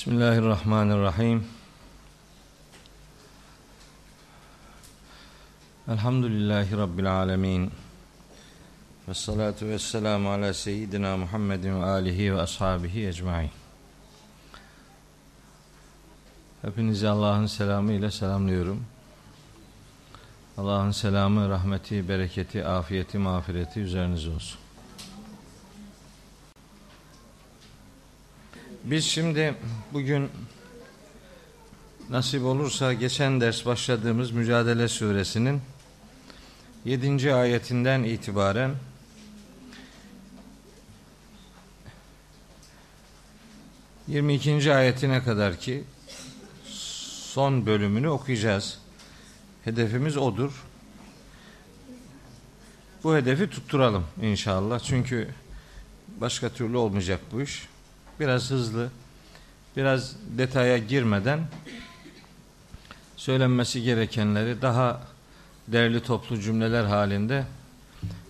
Bismillahirrahmanirrahim. Elhamdülillahi Rabbil alemin. Ve salatu ve selamu ala seyyidina Muhammedin ve alihi ve ashabihi ecmain. Hepinizi Allah'ın selamı ile selamlıyorum. Allah'ın selamı, rahmeti, bereketi, afiyeti, mağfireti üzerinize olsun. Biz şimdi bugün nasip olursa geçen ders başladığımız Mücadele Suresinin 7. ayetinden itibaren Yirmi ikinci ayetine kadar ki son bölümünü okuyacağız. Hedefimiz odur. Bu hedefi tutturalım inşallah. Çünkü başka türlü olmayacak bu iş biraz hızlı, biraz detaya girmeden söylenmesi gerekenleri daha değerli toplu cümleler halinde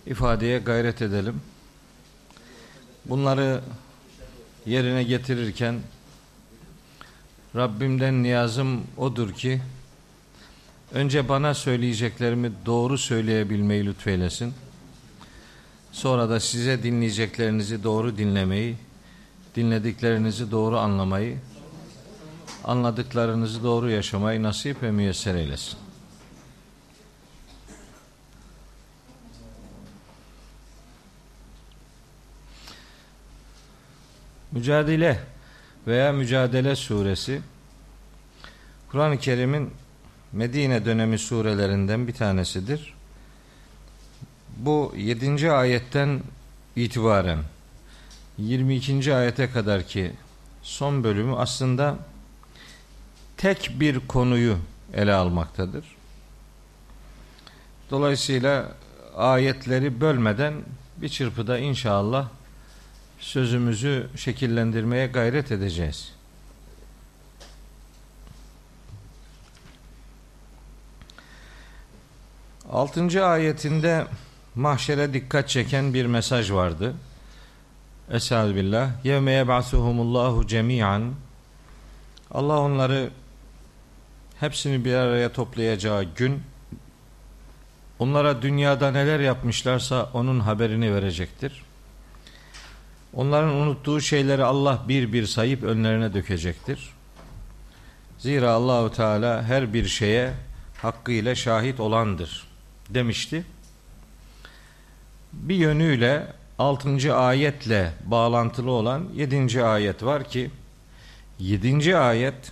ifadeye gayret edelim. Bunları yerine getirirken Rabbimden niyazım odur ki önce bana söyleyeceklerimi doğru söyleyebilmeyi lütfeylesin. Sonra da size dinleyeceklerinizi doğru dinlemeyi dinlediklerinizi doğru anlamayı, anladıklarınızı doğru yaşamayı nasip ve müyesser eylesin. Mücadele veya Mücadele suresi Kur'an-ı Kerim'in Medine dönemi surelerinden bir tanesidir. Bu 7. ayetten itibaren 22. ayete kadar ki son bölümü aslında tek bir konuyu ele almaktadır. Dolayısıyla ayetleri bölmeden bir çırpıda inşallah sözümüzü şekillendirmeye gayret edeceğiz. Altıncı ayetinde mahşere dikkat çeken bir mesaj vardı. Esad billah. Yevme yeb'asuhumullahu cemiyan. Allah onları hepsini bir araya toplayacağı gün onlara dünyada neler yapmışlarsa onun haberini verecektir. Onların unuttuğu şeyleri Allah bir bir sayıp önlerine dökecektir. Zira Allahu Teala her bir şeye hakkıyla şahit olandır demişti. Bir yönüyle 6. ayetle bağlantılı olan 7. ayet var ki 7. ayet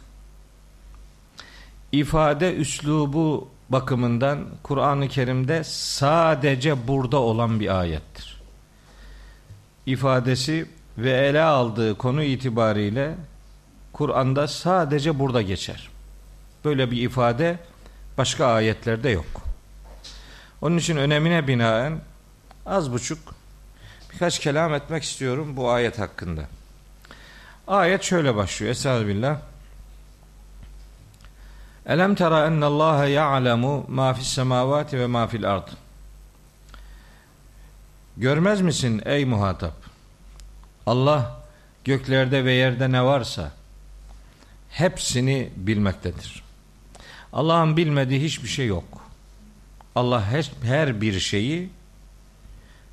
ifade üslubu bakımından Kur'an-ı Kerim'de sadece burada olan bir ayettir. İfadesi ve ele aldığı konu itibariyle Kur'an'da sadece burada geçer. Böyle bir ifade başka ayetlerde yok. Onun için önemine binaen az buçuk birkaç kelam etmek istiyorum bu ayet hakkında. Ayet şöyle başlıyor. Estağfirullah. Elem tera ennallaha ya'lemu ma fis semavati ve ma fil ard. Görmez misin ey muhatap? Allah göklerde ve yerde ne varsa hepsini bilmektedir. Allah'ın bilmediği hiçbir şey yok. Allah her bir şeyi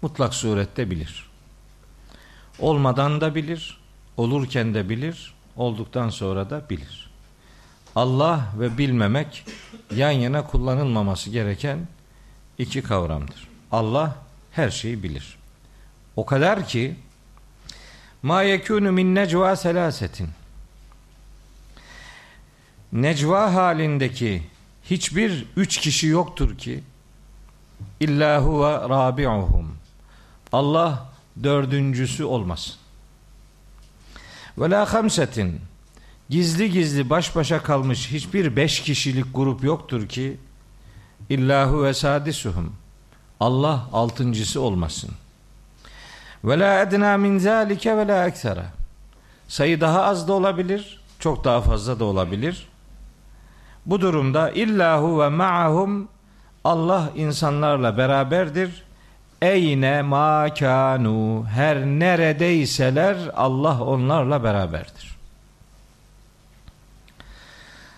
mutlak surette bilir. Olmadan da bilir, olurken de bilir, olduktan sonra da bilir. Allah ve bilmemek yan yana kullanılmaması gereken iki kavramdır. Allah her şeyi bilir. O kadar ki ma yekunu min necva selasetin necva halindeki hiçbir üç kişi yoktur ki illa huve rabi'uhum Allah dördüncüsü olmasın. Ve la hamsetin gizli gizli baş başa kalmış hiçbir beş kişilik grup yoktur ki illahu ve sadisuhum Allah altıncısı olmasın. Ve la edna min zalike ve la eksera. Sayı daha az da olabilir, çok daha fazla da olabilir. Bu durumda illahu ve ma'ahum Allah insanlarla beraberdir Eyne ma kanu her neredeyseler Allah onlarla beraberdir.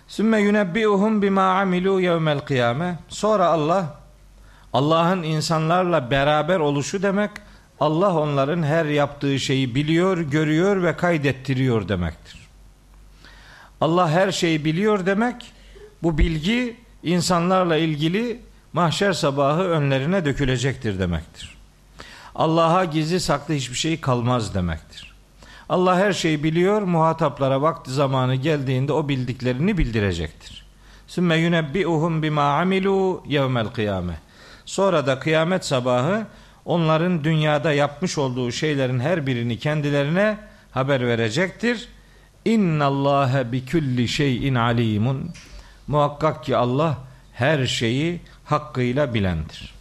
Sümme yunebbi'uhum bima amilu yevmel kıyame. Sonra Allah Allah'ın insanlarla beraber oluşu demek Allah onların her yaptığı şeyi biliyor, görüyor ve kaydettiriyor demektir. Allah her şeyi biliyor demek bu bilgi insanlarla ilgili mahşer sabahı önlerine dökülecektir demektir. Allah'a gizli saklı hiçbir şey kalmaz demektir. Allah her şeyi biliyor, muhataplara vakti zamanı geldiğinde o bildiklerini bildirecektir. Sümme yunebbi'uhum bima amilu yevmel kıyame. Sonra da kıyamet sabahı onların dünyada yapmış olduğu şeylerin her birini kendilerine haber verecektir. İnna Allahe bi kulli şeyin alimun. Muhakkak ki Allah her şeyi hakkıyla bilendir.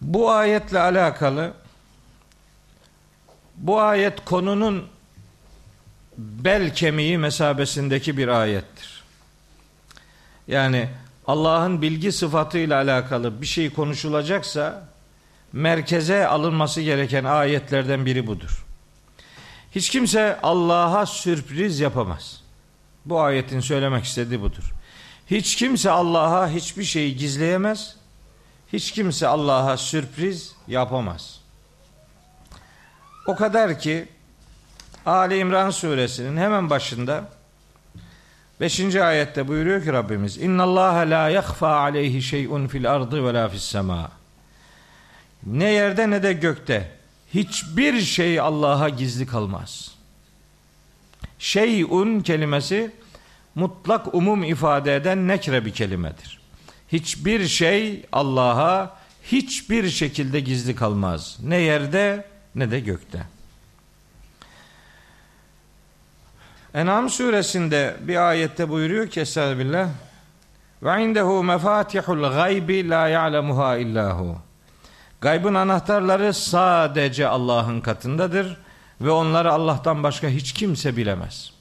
Bu ayetle alakalı bu ayet konunun bel kemiği mesabesindeki bir ayettir. Yani Allah'ın bilgi sıfatıyla alakalı bir şey konuşulacaksa merkeze alınması gereken ayetlerden biri budur. Hiç kimse Allah'a sürpriz yapamaz. Bu ayetin söylemek istediği budur. Hiç kimse Allah'a hiçbir şeyi gizleyemez. Hiç kimse Allah'a sürpriz yapamaz. O kadar ki Ali İmran suresinin hemen başında 5. ayette buyuruyor ki Rabbimiz İnna Allah la yakhfa aleyhi şey'un fil ardı ve la fis sema. Ne yerde ne de gökte hiçbir şey Allah'a gizli kalmaz. Şey'un kelimesi mutlak umum ifade eden nekre bir kelimedir. Hiçbir şey Allah'a hiçbir şekilde gizli kalmaz. Ne yerde ne de gökte. En'am suresinde bir ayette buyuruyor ki Estağfirullah ve indehu mefatihul gaybi la ya'lemuha illahu. Gaybın anahtarları sadece Allah'ın katındadır ve onları Allah'tan başka hiç kimse bilemez.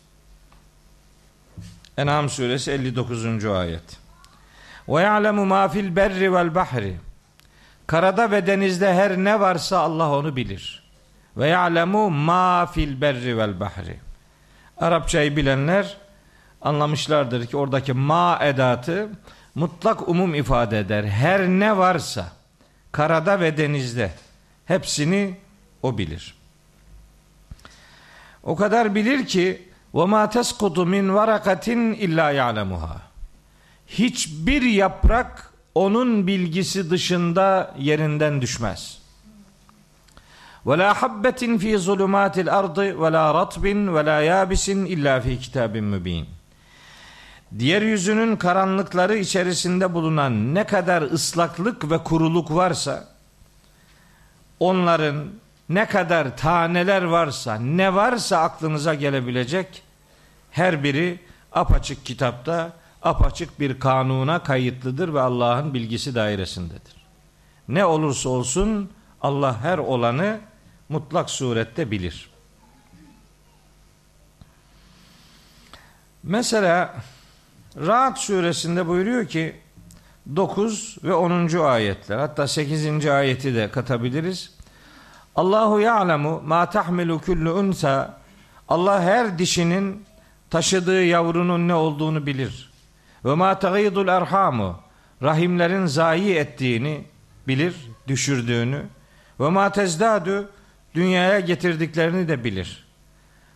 En'am suresi 59. ayet. Ve ya'lemu ma fil berri vel bahri. Karada ve denizde her ne varsa Allah onu bilir. Ve ya'lemu ma fil berri vel bahri. Arapçayı bilenler anlamışlardır ki oradaki ma edatı mutlak umum ifade eder. Her ne varsa karada ve denizde hepsini o bilir. O kadar bilir ki ma teskutu min varakatin illa ya'lemuha. Hiçbir yaprak onun bilgisi dışında yerinden düşmez. Habbetin fi zulumatil ardı ve la ratbin ve la yabisin illa fi kitabin mübin. Yeryüzünün karanlıkları içerisinde bulunan ne kadar ıslaklık ve kuruluk varsa onların ne kadar taneler varsa, ne varsa aklınıza gelebilecek her biri apaçık kitapta, apaçık bir kanuna kayıtlıdır ve Allah'ın bilgisi dairesindedir. Ne olursa olsun Allah her olanı mutlak surette bilir. Mesela Rahat suresinde buyuruyor ki 9 ve 10. ayetler hatta 8. ayeti de katabiliriz. Allahu ya'lemu ma tahmilu kullu unsa Allah her dişinin taşıdığı yavrunun ne olduğunu bilir. Ve ma tagidul erhamu rahimlerin zayi ettiğini bilir, düşürdüğünü. Ve ma tezdadu dünyaya getirdiklerini de bilir.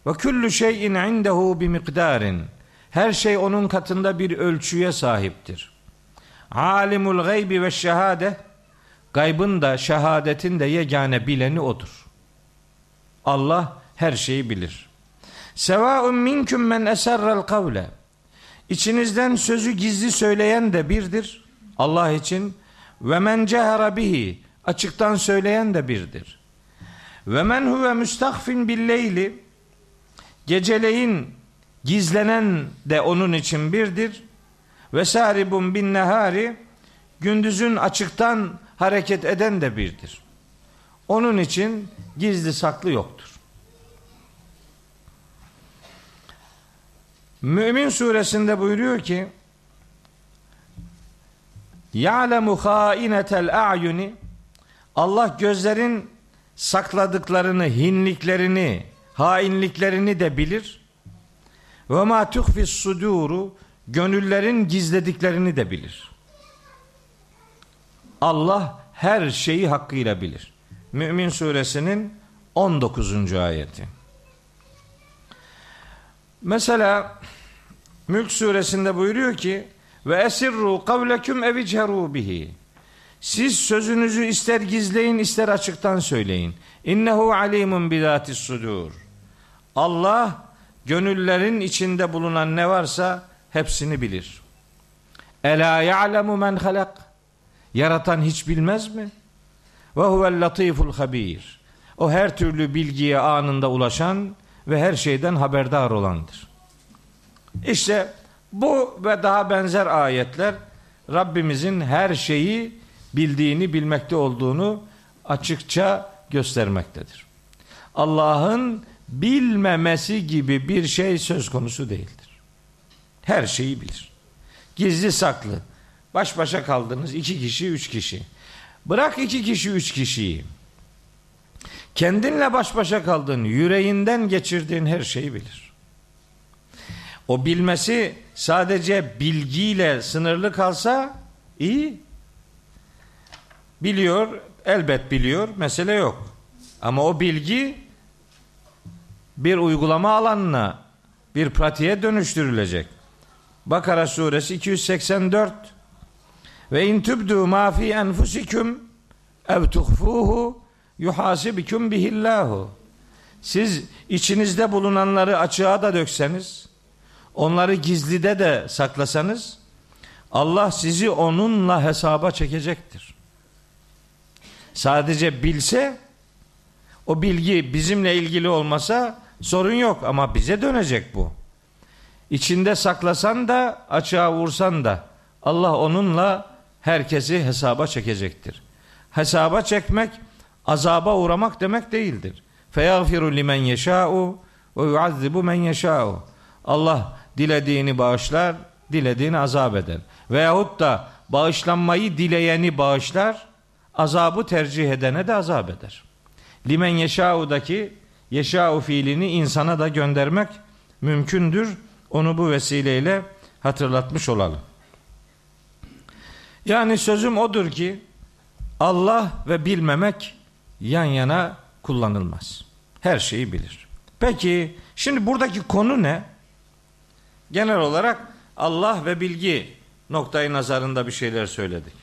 Ve kullu şeyin indehu bi mikdarin. Her şey onun katında bir ölçüye sahiptir. Alimul gaybi ve şehade gaybın da şehadetin de yegane bileni odur. Allah her şeyi bilir. Sevaun minkum men eserrel kavle. İçinizden sözü gizli söyleyen de birdir. Allah için ve men cehara bihi açıktan söyleyen de birdir. Ve men huve müstahfin billeyli geceleyin gizlenen de onun için birdir. Ve saribun bin nehari gündüzün açıktan hareket eden de birdir. Onun için gizli saklı yoktur. Mümin suresinde buyuruyor ki Ya'lemu hainetel a'yuni Allah gözlerin sakladıklarını, hinliklerini, hainliklerini de bilir. Ve ma tuhfis suduru gönüllerin gizlediklerini de bilir. Allah her şeyi hakkıyla bilir. Mümin suresinin 19. ayeti. Mesela Mülk suresinde buyuruyor ki ve esirru kavleküm evicheru bihi. Siz sözünüzü ister gizleyin ister açıktan söyleyin. İnnehu alimun bidatis sudur. Allah gönüllerin içinde bulunan ne varsa hepsini bilir. Ela ya'lemu men halak. Yaratan hiç bilmez mi? Ve huvel latiful habir. O her türlü bilgiye anında ulaşan ve her şeyden haberdar olandır. İşte bu ve daha benzer ayetler Rabbimizin her şeyi bildiğini, bilmekte olduğunu açıkça göstermektedir. Allah'ın bilmemesi gibi bir şey söz konusu değildir. Her şeyi bilir. Gizli saklı. Baş başa kaldınız iki kişi, üç kişi. Bırak iki kişi, üç kişiyi. Kendinle baş başa kaldığın, yüreğinden geçirdiğin her şeyi bilir. O bilmesi sadece bilgiyle sınırlı kalsa iyi. Biliyor, elbet biliyor, mesele yok. Ama o bilgi bir uygulama alanına, bir pratiğe dönüştürülecek. Bakara suresi 284 ve in tubdu ma fi enfusikum ev tuhfuhu yuhasibikum bihillahu. Siz içinizde bulunanları açığa da dökseniz, onları gizlide de saklasanız, Allah sizi onunla hesaba çekecektir. Sadece bilse, o bilgi bizimle ilgili olmasa sorun yok ama bize dönecek bu. İçinde saklasan da açığa vursan da Allah onunla herkesi hesaba çekecektir. Hesaba çekmek azaba uğramak demek değildir. Feyagfiru limen yeşâ'u ve yuazzibu men yeşâ'u. Allah dilediğini bağışlar, dilediğini azap eder. Veyahut da bağışlanmayı dileyeni bağışlar, azabı tercih edene de azap eder. Limen yeşâ'udaki yeşâ'u fiilini insana da göndermek mümkündür. Onu bu vesileyle hatırlatmış olalım. Yani sözüm odur ki Allah ve bilmemek yan yana kullanılmaz. Her şeyi bilir. Peki şimdi buradaki konu ne? Genel olarak Allah ve bilgi noktayı nazarında bir şeyler söyledik.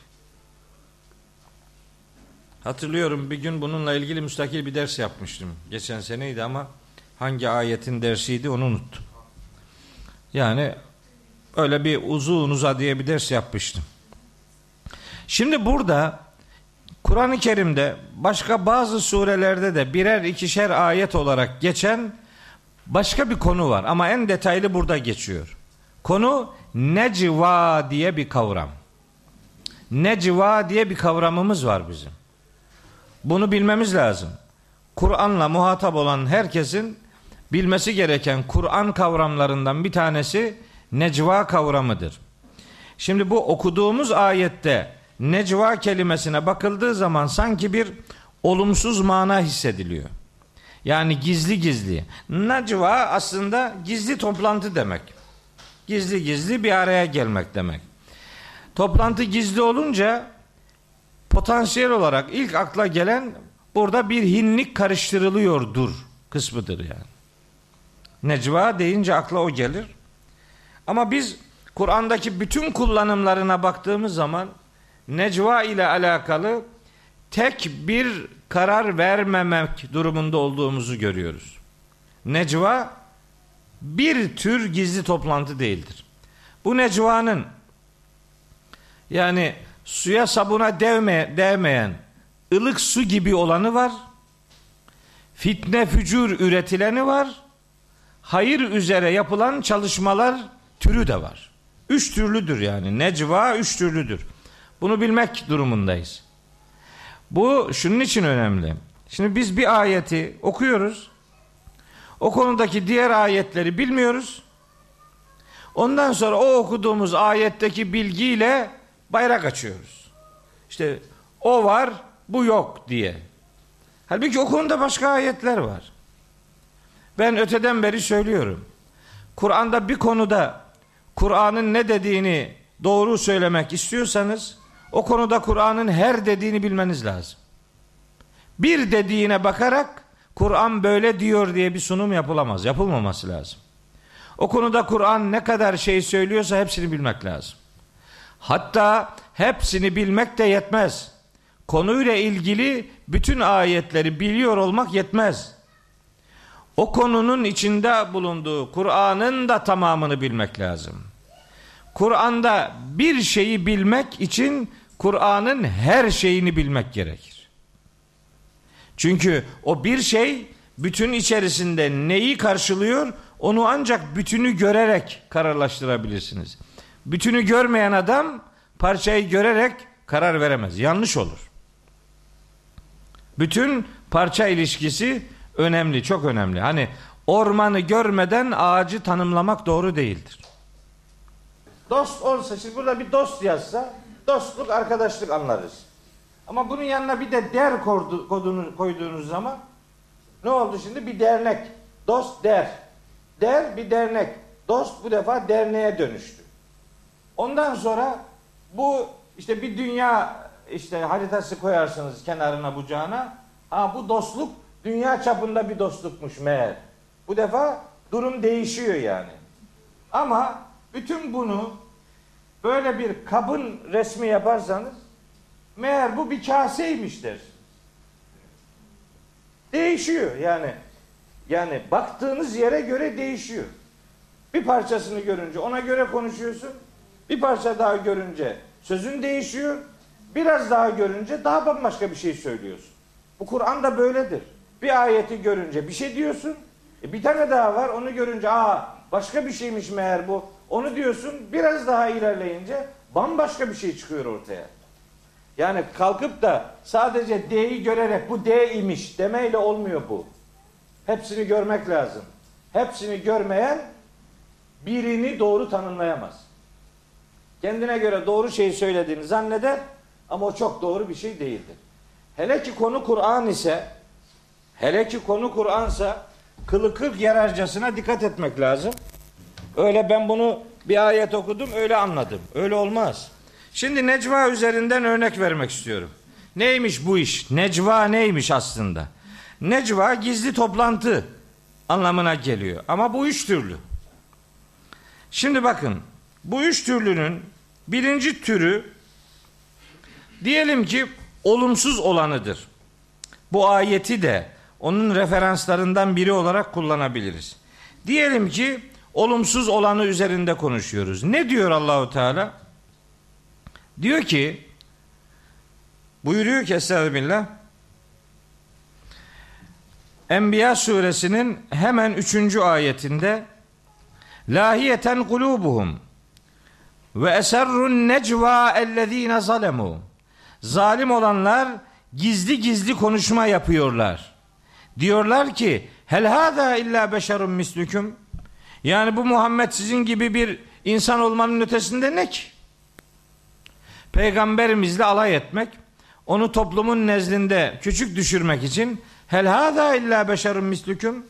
Hatırlıyorum bir gün bununla ilgili müstakil bir ders yapmıştım. Geçen seneydi ama hangi ayetin dersiydi onu unuttum. Yani öyle bir uzun uza diye bir ders yapmıştım. Şimdi burada Kur'an-ı Kerim'de başka bazı surelerde de birer ikişer ayet olarak geçen başka bir konu var ama en detaylı burada geçiyor. Konu necva diye bir kavram. Necva diye bir kavramımız var bizim. Bunu bilmemiz lazım. Kur'an'la muhatap olan herkesin bilmesi gereken Kur'an kavramlarından bir tanesi necva kavramıdır. Şimdi bu okuduğumuz ayette necva kelimesine bakıldığı zaman sanki bir olumsuz mana hissediliyor. Yani gizli gizli. Necva aslında gizli toplantı demek. Gizli gizli bir araya gelmek demek. Toplantı gizli olunca potansiyel olarak ilk akla gelen burada bir hinlik karıştırılıyordur kısmıdır yani. Necva deyince akla o gelir. Ama biz Kur'an'daki bütün kullanımlarına baktığımız zaman necva ile alakalı tek bir karar vermemek durumunda olduğumuzu görüyoruz. Necva bir tür gizli toplantı değildir. Bu necvanın yani suya sabuna değme, değmeyen ılık su gibi olanı var. Fitne fücur üretileni var. Hayır üzere yapılan çalışmalar türü de var. Üç türlüdür yani. Necva üç türlüdür. Bunu bilmek durumundayız. Bu şunun için önemli. Şimdi biz bir ayeti okuyoruz. O konudaki diğer ayetleri bilmiyoruz. Ondan sonra o okuduğumuz ayetteki bilgiyle bayrak açıyoruz. İşte o var, bu yok diye. Halbuki o konuda başka ayetler var. Ben öteden beri söylüyorum. Kur'an'da bir konuda Kur'an'ın ne dediğini doğru söylemek istiyorsanız o konuda Kur'an'ın her dediğini bilmeniz lazım. Bir dediğine bakarak Kur'an böyle diyor diye bir sunum yapılamaz. Yapılmaması lazım. O konuda Kur'an ne kadar şey söylüyorsa hepsini bilmek lazım. Hatta hepsini bilmek de yetmez. Konuyla ilgili bütün ayetleri biliyor olmak yetmez. O konunun içinde bulunduğu Kur'an'ın da tamamını bilmek lazım. Kur'an'da bir şeyi bilmek için Kur'an'ın her şeyini bilmek gerekir. Çünkü o bir şey bütün içerisinde neyi karşılıyor onu ancak bütünü görerek kararlaştırabilirsiniz. Bütünü görmeyen adam parçayı görerek karar veremez. Yanlış olur. Bütün parça ilişkisi önemli, çok önemli. Hani ormanı görmeden ağacı tanımlamak doğru değildir. Dost olsa, şimdi burada bir dost yazsa, dostluk, arkadaşlık anlarız. Ama bunun yanına bir de der kodunu koyduğunuz zaman ne oldu şimdi? Bir dernek. Dost der. Der bir dernek. Dost bu defa derneğe dönüştü. Ondan sonra bu işte bir dünya işte haritası koyarsınız kenarına bucağına. Ha bu dostluk dünya çapında bir dostlukmuş meğer. Bu defa durum değişiyor yani. Ama bütün bunu böyle bir kabın resmi yaparsanız meğer bu bir kaseymiştir. Değişiyor yani. Yani baktığınız yere göre değişiyor. Bir parçasını görünce ona göre konuşuyorsun. Bir parça daha görünce sözün değişiyor. Biraz daha görünce daha bambaşka bir şey söylüyorsun. Bu Kur'an da böyledir. Bir ayeti görünce bir şey diyorsun. E bir tane daha var onu görünce aa başka bir şeymiş meğer bu. Onu diyorsun biraz daha ilerleyince bambaşka bir şey çıkıyor ortaya. Yani kalkıp da sadece D'yi görerek bu D imiş demeyle olmuyor bu. Hepsini görmek lazım. Hepsini görmeyen birini doğru tanımlayamaz. Kendine göre doğru şeyi söylediğini zanneder ama o çok doğru bir şey değildir. Hele ki konu Kur'an ise hele ki konu Kur'ansa kılı kırk yararcasına dikkat etmek lazım. Öyle ben bunu bir ayet okudum öyle anladım. Öyle olmaz. Şimdi Necva üzerinden örnek vermek istiyorum. Neymiş bu iş? Necva neymiş aslında? Necva gizli toplantı anlamına geliyor. Ama bu üç türlü. Şimdi bakın bu üç türlünün birinci türü diyelim ki olumsuz olanıdır. Bu ayeti de onun referanslarından biri olarak kullanabiliriz. Diyelim ki olumsuz olanı üzerinde konuşuyoruz. Ne diyor Allahu Teala? Diyor ki buyuruyor ki Estağfirullah Enbiya suresinin hemen üçüncü ayetinde lahiyeten kulubuhum ve eserrun necva ellezine zalemu zalim olanlar gizli gizli konuşma yapıyorlar. Diyorlar ki hel hada illa beşerun mislüküm yani bu Muhammed sizin gibi bir insan olmanın ötesinde ne ki? Peygamberimizle alay etmek, onu toplumun nezdinde küçük düşürmek için hel hada illa beşerun mislüküm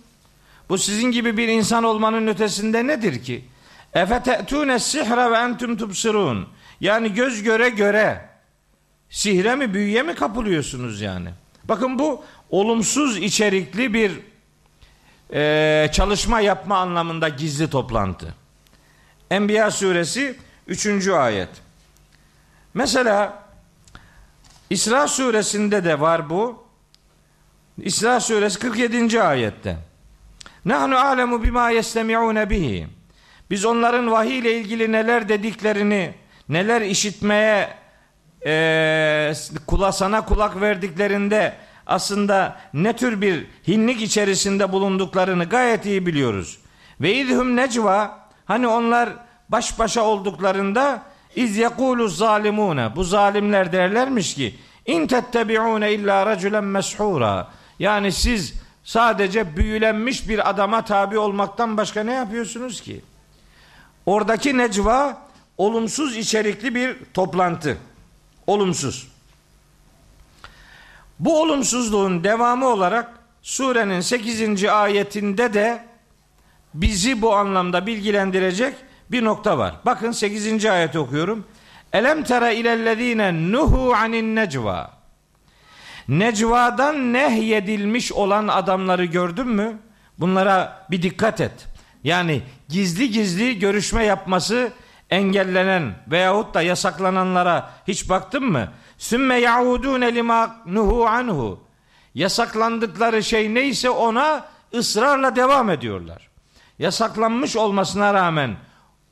bu sizin gibi bir insan olmanın ötesinde nedir ki? Efe te'tûne sihre ve entüm tubsirun. Yani göz göre göre sihre mi büyüye mi kapılıyorsunuz yani? Bakın bu olumsuz içerikli bir e, çalışma yapma anlamında gizli toplantı. Enbiya suresi 3. ayet. Mesela İsra suresinde de var bu. İsra suresi 47. ayette. Nahnu alemu bima yestemi'une bihi. Biz onların vahiy ile ilgili neler dediklerini, neler işitmeye e, kula sana kulak verdiklerinde aslında ne tür bir hinlik içerisinde bulunduklarını gayet iyi biliyoruz. Ve idhum necva hani onlar baş başa olduklarında iz yekulu zalimune bu zalimler derlermiş ki in tettebiune illa raculen meshura yani siz sadece büyülenmiş bir adama tabi olmaktan başka ne yapıyorsunuz ki? Oradaki necva olumsuz içerikli bir toplantı. Olumsuz. Bu olumsuzluğun devamı olarak surenin 8. ayetinde de bizi bu anlamda bilgilendirecek bir nokta var. Bakın 8. ayet okuyorum. Elem tera ilellezine nuhu anin necva. Necvadan nehyedilmiş olan adamları gördün mü? Bunlara bir dikkat et. Yani gizli gizli görüşme yapması engellenen veyahut da yasaklananlara hiç baktın mı? Sümme yaudune lima nuhu anhu. Yasaklandıkları şey neyse ona ısrarla devam ediyorlar. Yasaklanmış olmasına rağmen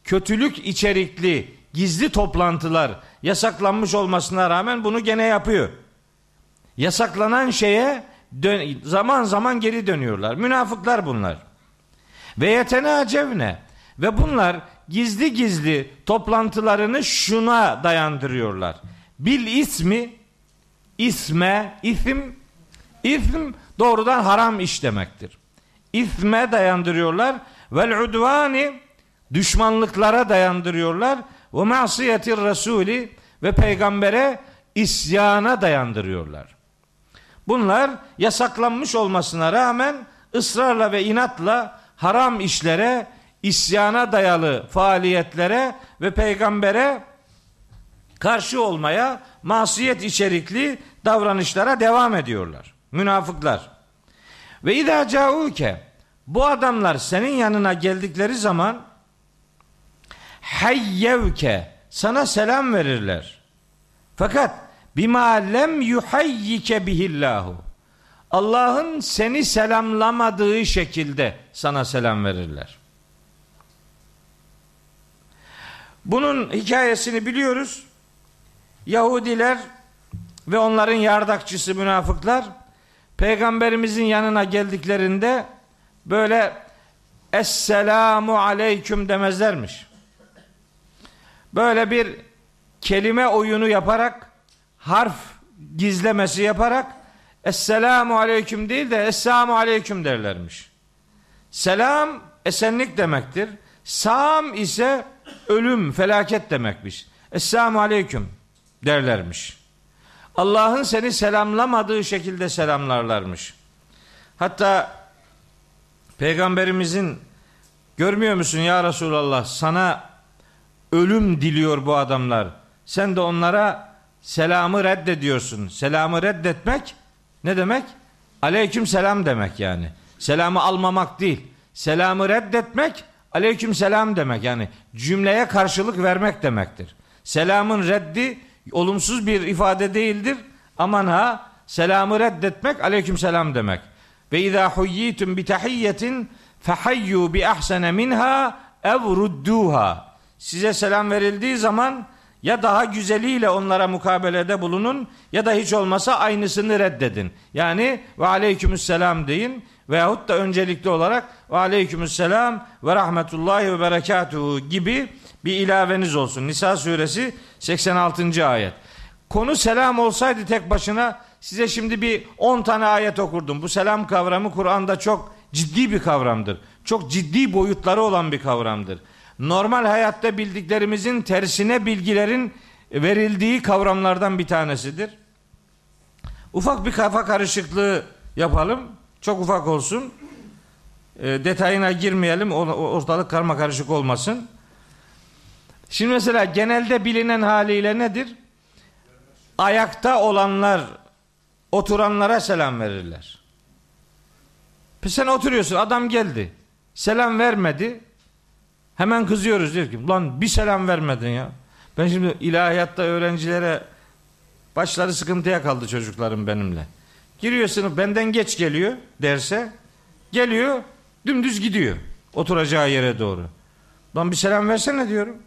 kötülük içerikli gizli toplantılar yasaklanmış olmasına rağmen bunu gene yapıyor. Yasaklanan şeye dön, zaman zaman geri dönüyorlar. Münafıklar bunlar. Ve yetenacevne ve bunlar gizli gizli toplantılarını şuna dayandırıyorlar. Bil ismi isme isim ism doğrudan haram iş demektir. İsme dayandırıyorlar vel udvani düşmanlıklara dayandırıyorlar ve masiyetir rasuli ve peygambere isyana dayandırıyorlar. Bunlar yasaklanmış olmasına rağmen ısrarla ve inatla haram işlere, isyana dayalı faaliyetlere ve peygambere karşı olmaya, masiyet içerikli davranışlara devam ediyorlar. Münafıklar. Ve idâ cauke bu adamlar senin yanına geldikleri zaman hayyevke sana selam verirler. Fakat bima lem yuhayyike bihillahu. Allah'ın seni selamlamadığı şekilde sana selam verirler. Bunun hikayesini biliyoruz. Yahudiler ve onların yardakçısı münafıklar peygamberimizin yanına geldiklerinde böyle Esselamu aleyküm demezlermiş. Böyle bir kelime oyunu yaparak harf gizlemesi yaparak Esselamu aleyküm değil de Esselamu aleyküm derlermiş. Selam esenlik demektir. Sam ise ölüm, felaket demekmiş. Esselamu aleyküm derlermiş. Allah'ın seni selamlamadığı şekilde selamlarlarmış. Hatta Peygamberimizin görmüyor musun ya Resulallah sana ölüm diliyor bu adamlar. Sen de onlara selamı reddediyorsun. Selamı reddetmek ne demek? Aleyküm selam demek yani. Selamı almamak değil. Selamı reddetmek aleyküm selam demek yani cümleye karşılık vermek demektir. Selamın reddi olumsuz bir ifade değildir. Aman ha selamı reddetmek aleyküm selam demek. Ve izâ huyyitum bi tahiyyetin fehayyu bi ahsene minha ev rudduha. Size selam verildiği zaman ya daha güzeliyle onlara mukabelede bulunun ya da hiç olmasa aynısını reddedin. Yani ve aleykümselam deyin veyahut da öncelikli olarak ve aleykümselam ve rahmetullahi ve berekatuhu gibi bir ilaveniz olsun. Nisa suresi 86. ayet. Konu selam olsaydı tek başına size şimdi bir 10 tane ayet okurdum. Bu selam kavramı Kur'an'da çok ciddi bir kavramdır. Çok ciddi boyutları olan bir kavramdır normal hayatta bildiklerimizin tersine bilgilerin verildiği kavramlardan bir tanesidir. Ufak bir kafa karışıklığı yapalım. Çok ufak olsun. E, detayına girmeyelim. Ortalık karma karışık olmasın. Şimdi mesela genelde bilinen haliyle nedir? Ayakta olanlar oturanlara selam verirler. Sen oturuyorsun adam geldi. Selam vermedi. Hemen kızıyoruz diyor ki lan bir selam vermedin ya. Ben şimdi ilahiyatta öğrencilere başları sıkıntıya kaldı çocuklarım benimle. Giriyor sınıf benden geç geliyor derse geliyor dümdüz gidiyor oturacağı yere doğru. Lan bir selam versene diyorum.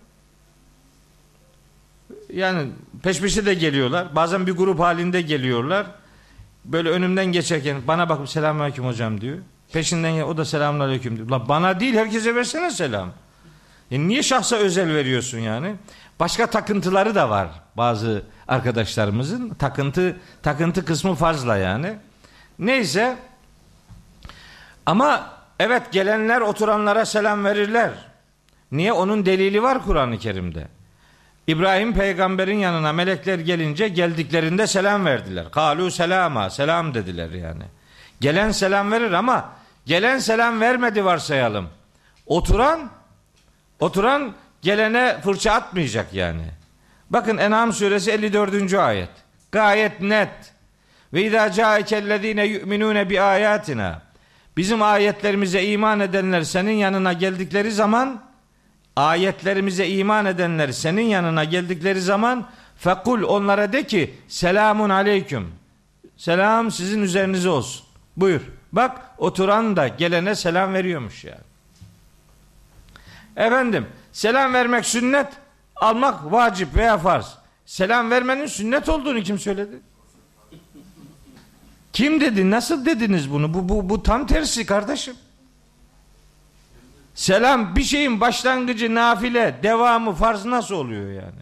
Yani peş peşe de geliyorlar. Bazen bir grup halinde geliyorlar. Böyle önümden geçerken bana bakıp selamünaleyküm hocam diyor. Peşinden o da selamünaleyküm diyor. Lan bana değil herkese versene selam. E niye şahsa özel veriyorsun yani? Başka takıntıları da var bazı arkadaşlarımızın. Takıntı takıntı kısmı fazla yani. Neyse ama evet gelenler oturanlara selam verirler. Niye? Onun delili var Kur'an-ı Kerim'de. İbrahim peygamberin yanına melekler gelince geldiklerinde selam verdiler. Kalu selama, selam dediler yani. Gelen selam verir ama gelen selam vermedi varsayalım. Oturan oturan gelene fırça atmayacak yani. Bakın En'am suresi 54. ayet. Gayet net. Ve izâ câekellezîne yu'minûne bi ayatina. Bizim ayetlerimize iman edenler senin yanına geldikleri zaman ayetlerimize iman edenler senin yanına geldikleri zaman fekul onlara de ki selamun aleyküm. Selam sizin üzerinize olsun. Buyur. Bak oturan da gelene selam veriyormuş yani. Efendim selam vermek sünnet, almak vacip veya farz. Selam vermenin sünnet olduğunu kim söyledi? Kim dedi? Nasıl dediniz bunu? Bu, bu, bu tam tersi kardeşim. Selam bir şeyin başlangıcı nafile, devamı farz nasıl oluyor yani?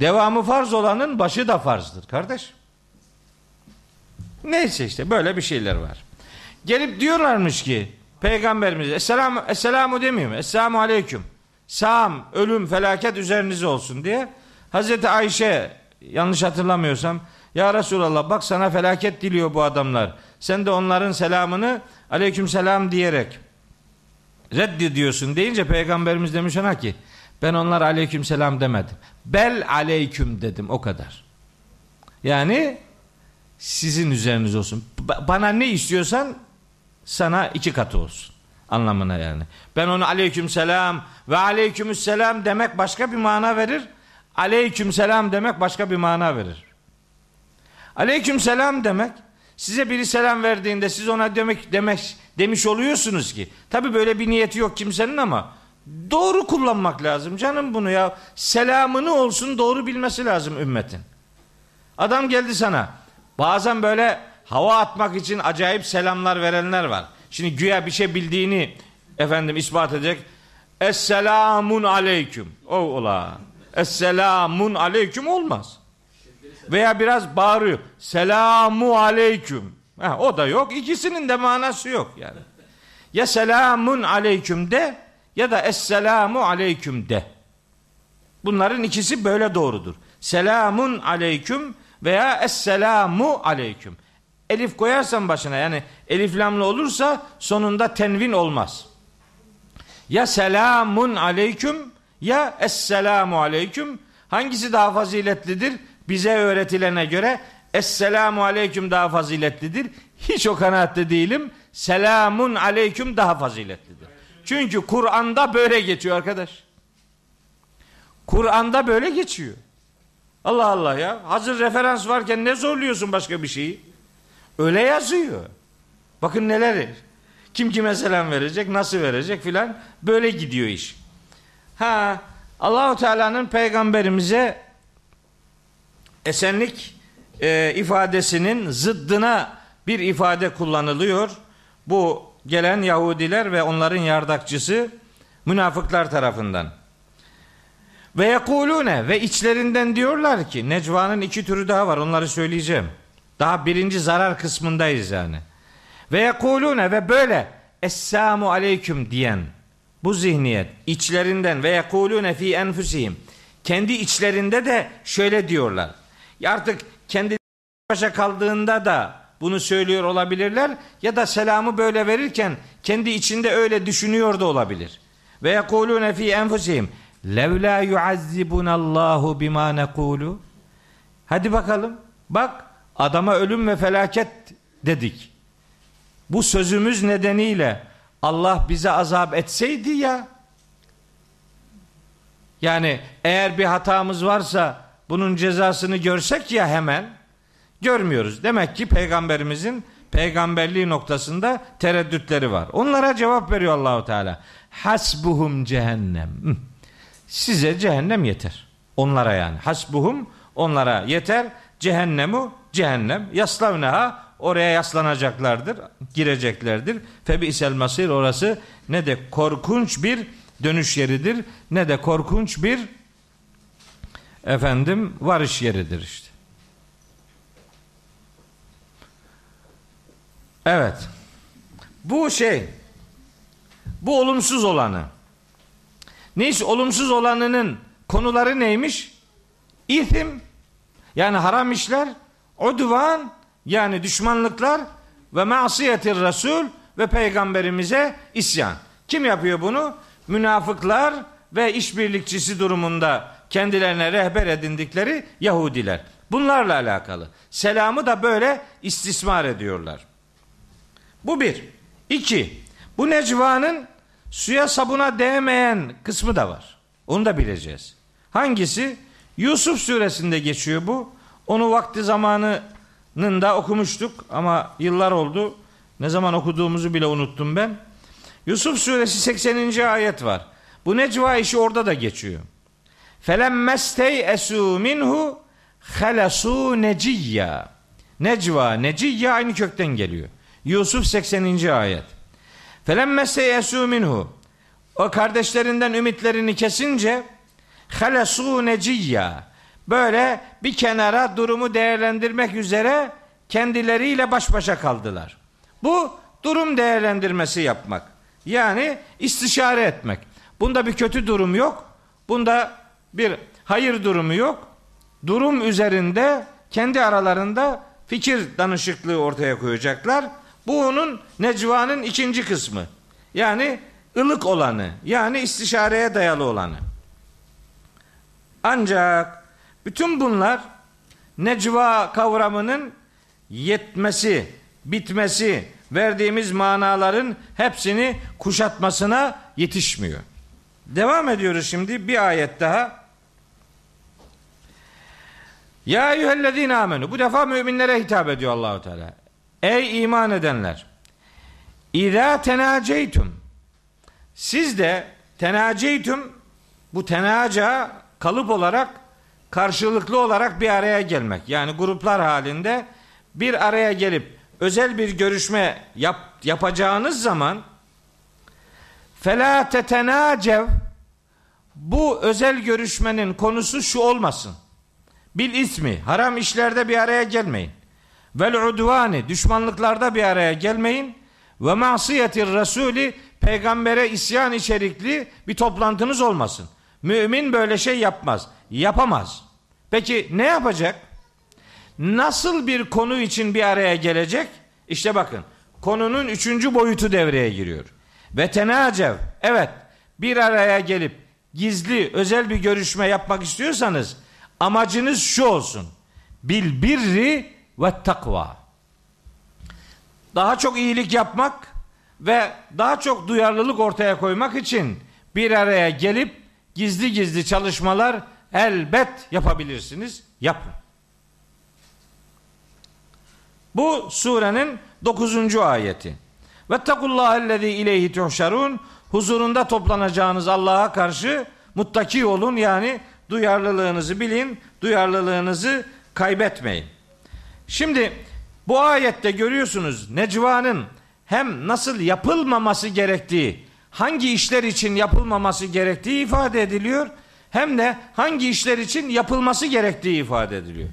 Devamı farz olanın başı da farzdır kardeş. Neyse işte böyle bir şeyler var. Gelip diyorlarmış ki Peygamberimiz Esselamu, Esselamu demiyor mu? Esselamu Aleyküm. Sam, ölüm, felaket üzerinize olsun diye. Hazreti Ayşe yanlış hatırlamıyorsam ya Resulallah bak sana felaket diliyor bu adamlar. Sen de onların selamını aleyküm selam diyerek reddediyorsun deyince peygamberimiz demiş ona ki ben onlara aleyküm selam demedim. Bel aleyküm dedim o kadar. Yani sizin üzeriniz olsun. Bana ne istiyorsan sana iki katı olsun anlamına yani. Ben onu aleyküm selam ve aleyküm selam demek başka bir mana verir. Aleyküm selam demek başka bir mana verir. Aleyküm selam demek size biri selam verdiğinde siz ona demek demek demiş oluyorsunuz ki. Tabi böyle bir niyeti yok kimsenin ama doğru kullanmak lazım canım bunu ya. Selamını olsun doğru bilmesi lazım ümmetin. Adam geldi sana. Bazen böyle hava atmak için acayip selamlar verenler var. Şimdi güya bir şey bildiğini efendim ispat edecek. Esselamun aleyküm. O ola. Esselamun aleyküm olmaz. Veya biraz bağırıyor. Selamu aleyküm. Ha, o da yok. İkisinin de manası yok yani. Ya selamun aleyküm de ya da esselamu aleyküm de. Bunların ikisi böyle doğrudur. Selamun aleyküm veya esselamu aleyküm. Elif koyarsan başına yani elif lamlı olursa sonunda tenvin olmaz. Ya selamun aleyküm ya esselamu aleyküm. Hangisi daha faziletlidir? Bize öğretilene göre Esselamu aleyküm daha faziletlidir. Hiç o kanaatte değilim. Selamun aleyküm daha faziletlidir. Çünkü Kur'an'da böyle geçiyor arkadaş. Kur'an'da böyle geçiyor. Allah Allah ya. Hazır referans varken ne zorluyorsun başka bir şeyi? Öyle yazıyor. Bakın neler. Kim kime selam verecek, nasıl verecek filan. Böyle gidiyor iş. Ha Allahu Teala'nın peygamberimize esenlik e, ifadesinin zıddına bir ifade kullanılıyor. Bu gelen Yahudiler ve onların yardakçısı münafıklar tarafından. Ve yekulune ve içlerinden diyorlar ki necvanın iki türü daha var onları söyleyeceğim. Daha birinci zarar kısmındayız yani. Ve yekulune ve böyle Esselamu aleyküm diyen bu zihniyet içlerinden ve yekulune fi enfusihim kendi içlerinde de şöyle diyorlar. Artık kendi başa kaldığında da bunu söylüyor olabilirler ya da selamı böyle verirken kendi içinde öyle düşünüyor da olabilir. Ve yekulune fi enfusihim levla yuazzibunallahu bima nekulu Hadi bakalım. Bak adama ölüm ve felaket dedik. Bu sözümüz nedeniyle Allah bize azap etseydi ya yani eğer bir hatamız varsa bunun cezasını görsek ya hemen görmüyoruz. Demek ki peygamberimizin peygamberliği noktasında tereddütleri var. Onlara cevap veriyor Allahu Teala. Hasbuhum cehennem. Size cehennem yeter. Onlara yani. Hasbuhum onlara yeter. Cehennemu cehennem. Yaslavneha oraya yaslanacaklardır. Gireceklerdir. Febi isel masir orası ne de korkunç bir dönüş yeridir ne de korkunç bir efendim varış yeridir işte. Evet. Bu şey bu olumsuz olanı. Neyse olumsuz olanının konuları neymiş? İthim yani haram işler, udvan yani düşmanlıklar ve masiyetir Resul ve peygamberimize isyan. Kim yapıyor bunu? Münafıklar ve işbirlikçisi durumunda kendilerine rehber edindikleri Yahudiler. Bunlarla alakalı. Selamı da böyle istismar ediyorlar. Bu bir. İki. Bu necvanın suya sabuna değmeyen kısmı da var. Onu da bileceğiz. Hangisi? Yusuf suresinde geçiyor bu. Onu vakti zamanının da okumuştuk ama yıllar oldu. Ne zaman okuduğumuzu bile unuttum ben. Yusuf suresi 80. ayet var. Bu necva işi orada da geçiyor. Felemmestey esu minhu halasu neciyya. Necva, neciyya aynı kökten geliyor. Yusuf 80. ayet. Felemmestey esu minhu. O kardeşlerinden ümitlerini kesince halasu neciyya. Böyle bir kenara durumu değerlendirmek üzere kendileriyle baş başa kaldılar. Bu durum değerlendirmesi yapmak. Yani istişare etmek. Bunda bir kötü durum yok. Bunda bir hayır durumu yok. Durum üzerinde kendi aralarında fikir danışıklığı ortaya koyacaklar. Bu onun necvanın ikinci kısmı. Yani ılık olanı, yani istişareye dayalı olanı. Ancak bütün bunlar necva kavramının yetmesi, bitmesi, verdiğimiz manaların hepsini kuşatmasına yetişmiyor. Devam ediyoruz şimdi bir ayet daha. Ya eyyühellezine amenu. Bu defa müminlere hitap ediyor Allahu Teala. Ey iman edenler. İza tenaceytum. Siz de tenaceytum bu tenaca kalıp olarak karşılıklı olarak bir araya gelmek. Yani gruplar halinde bir araya gelip özel bir görüşme yap, yapacağınız zaman fela tetenacev bu özel görüşmenin konusu şu olmasın. Bil ismi haram işlerde bir araya gelmeyin. Vel udvani düşmanlıklarda bir araya gelmeyin. Ve masiyetir rasuli peygambere isyan içerikli bir toplantınız olmasın. Mümin böyle şey yapmaz. Yapamaz. Peki ne yapacak? Nasıl bir konu için bir araya gelecek? İşte bakın konunun üçüncü boyutu devreye giriyor. Ve tenacev evet bir araya gelip gizli özel bir görüşme yapmak istiyorsanız amacınız şu olsun. Bil birri ve takva. Daha çok iyilik yapmak ve daha çok duyarlılık ortaya koymak için bir araya gelip gizli gizli çalışmalar elbet yapabilirsiniz. Yapın. Bu surenin 9. ayeti. Ve tekullahellezî ileyhi tuhşarun huzurunda toplanacağınız Allah'a karşı muttaki olun yani duyarlılığınızı bilin, duyarlılığınızı kaybetmeyin. Şimdi bu ayette görüyorsunuz Necva'nın hem nasıl yapılmaması gerektiği, hangi işler için yapılmaması gerektiği ifade ediliyor, hem de hangi işler için yapılması gerektiği ifade ediliyor.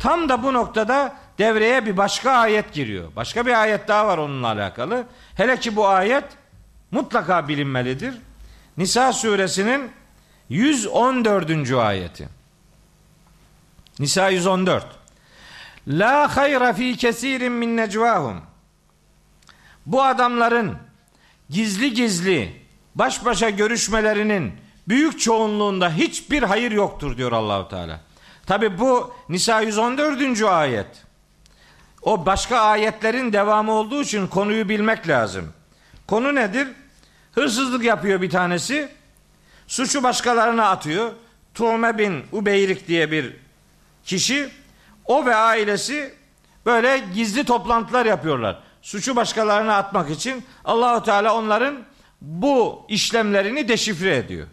Tam da bu noktada devreye bir başka ayet giriyor. Başka bir ayet daha var onunla alakalı. Hele ki bu ayet mutlaka bilinmelidir. Nisa suresinin 114. ayeti. Nisa 114. La hayra fi kesirin min necvahum. Bu adamların gizli gizli baş başa görüşmelerinin büyük çoğunluğunda hiçbir hayır yoktur diyor Allahu Teala. Tabi bu Nisa 114. ayet. O başka ayetlerin devamı olduğu için konuyu bilmek lazım. Konu nedir? Hırsızlık yapıyor bir tanesi. Suçu başkalarına atıyor. Tuğme bin Ubeyrik diye bir kişi o ve ailesi böyle gizli toplantılar yapıyorlar. Suçu başkalarına atmak için Allahu Teala onların bu işlemlerini deşifre ediyor.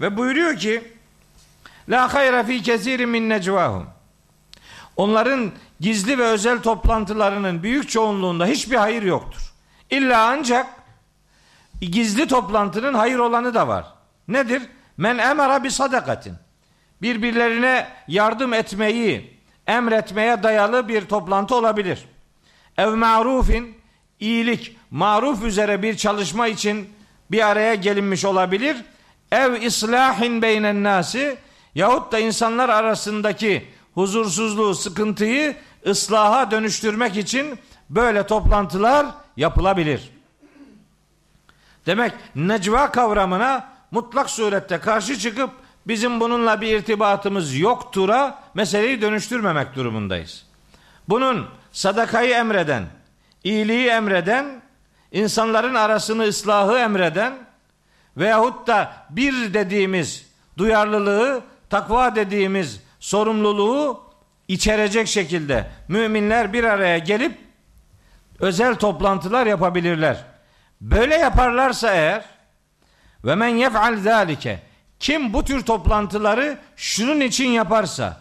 Ve buyuruyor ki La hayra fi kesirin min necvahum. Onların gizli ve özel toplantılarının büyük çoğunluğunda hiçbir hayır yoktur. İlla ancak gizli toplantının hayır olanı da var. Nedir? Men emara bi sadakatin. Birbirlerine yardım etmeyi emretmeye dayalı bir toplantı olabilir. Ev marufin iyilik, maruf üzere bir çalışma için bir araya gelinmiş olabilir. Ev islahin beynen nasi yahut da insanlar arasındaki huzursuzluğu, sıkıntıyı ıslaha dönüştürmek için böyle toplantılar yapılabilir. Demek necva kavramına mutlak surette karşı çıkıp bizim bununla bir irtibatımız yoktura meseleyi dönüştürmemek durumundayız. Bunun sadakayı emreden, iyiliği emreden, insanların arasını ıslahı emreden veyahut da bir dediğimiz duyarlılığı, takva dediğimiz sorumluluğu içerecek şekilde müminler bir araya gelip özel toplantılar yapabilirler. Böyle yaparlarsa eğer ve men yef'al zalike kim bu tür toplantıları şunun için yaparsa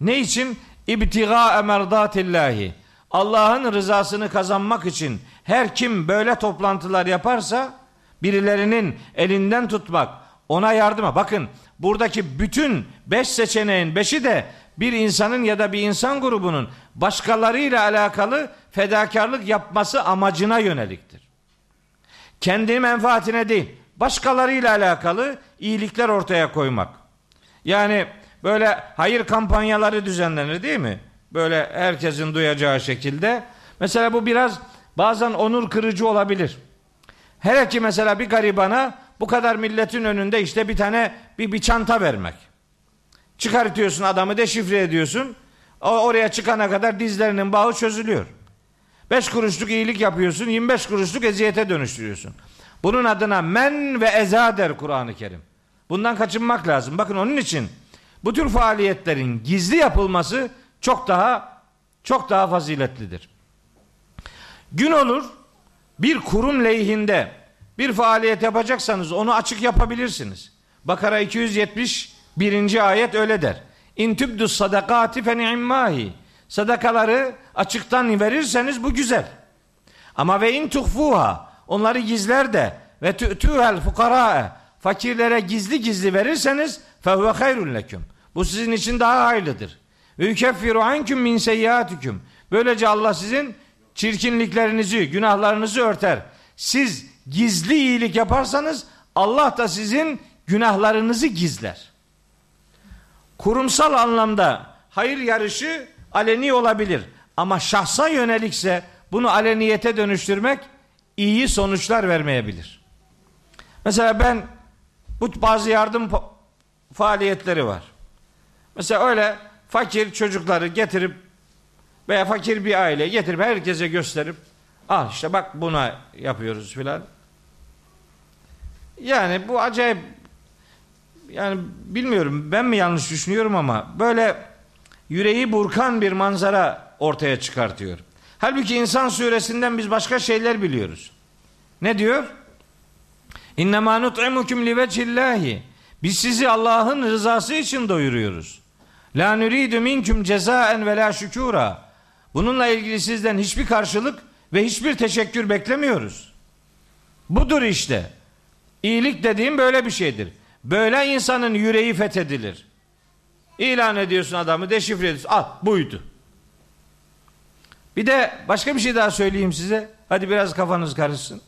ne için? İbtiga emerdatillahi Allah'ın rızasını kazanmak için her kim böyle toplantılar yaparsa birilerinin elinden tutmak, ona yardıma. Bakın buradaki bütün beş seçeneğin beşi de bir insanın ya da bir insan grubunun başkalarıyla alakalı fedakarlık yapması amacına yöneliktir. Kendi menfaatine değil, başkalarıyla alakalı iyilikler ortaya koymak. Yani böyle hayır kampanyaları düzenlenir değil mi? Böyle herkesin duyacağı şekilde. Mesela bu biraz bazen onur kırıcı olabilir. Hele ki mesela bir garibana bu kadar milletin önünde işte bir tane bir, bir çanta vermek. Çıkartıyorsun adamı deşifre ediyorsun. Oraya çıkana kadar dizlerinin bağı çözülüyor. 5 kuruşluk iyilik yapıyorsun, 25 kuruşluk eziyete dönüştürüyorsun. Bunun adına men ve eza der Kur'an-ı Kerim. Bundan kaçınmak lazım. Bakın onun için bu tür faaliyetlerin gizli yapılması çok daha çok daha faziletlidir. Gün olur bir kurum lehinde bir faaliyet yapacaksanız onu açık yapabilirsiniz. Bakara 271. ayet öyle der. İn tübdü sadakati fe ni'immahi. Sadakaları açıktan verirseniz bu güzel. Ama ve in tuhfuha onları gizler de ve tü'tühel fukara fakirlere gizli gizli verirseniz fehuve hayrun leküm. Bu sizin için daha hayırlıdır. Ve yukeffiru anküm min seyyiatüküm. Böylece Allah sizin çirkinliklerinizi, günahlarınızı örter. Siz gizli iyilik yaparsanız Allah da sizin günahlarınızı gizler. Kurumsal anlamda hayır yarışı aleni olabilir. Ama şahsa yönelikse bunu aleniyete dönüştürmek iyi sonuçlar vermeyebilir. Mesela ben bu bazı yardım faaliyetleri var. Mesela öyle fakir çocukları getirip veya fakir bir aile getirip herkese gösterip al işte bak buna yapıyoruz filan. Yani bu acayip yani bilmiyorum ben mi yanlış düşünüyorum ama böyle yüreği burkan bir manzara ortaya çıkartıyor. Halbuki insan suresinden biz başka şeyler biliyoruz. Ne diyor? İnnemâ nut'imukum li vecillahi. Biz sizi Allah'ın rızası için doyuruyoruz. La nuridu minkum cezaen ve la şükura. Bununla ilgili sizden hiçbir karşılık ve hiçbir teşekkür beklemiyoruz. Budur işte. İyilik dediğim böyle bir şeydir. Böyle insanın yüreği fethedilir. İlan ediyorsun adamı, deşifre ediyorsun. Al buydu. Bir de başka bir şey daha söyleyeyim size. Hadi biraz kafanız karışsın.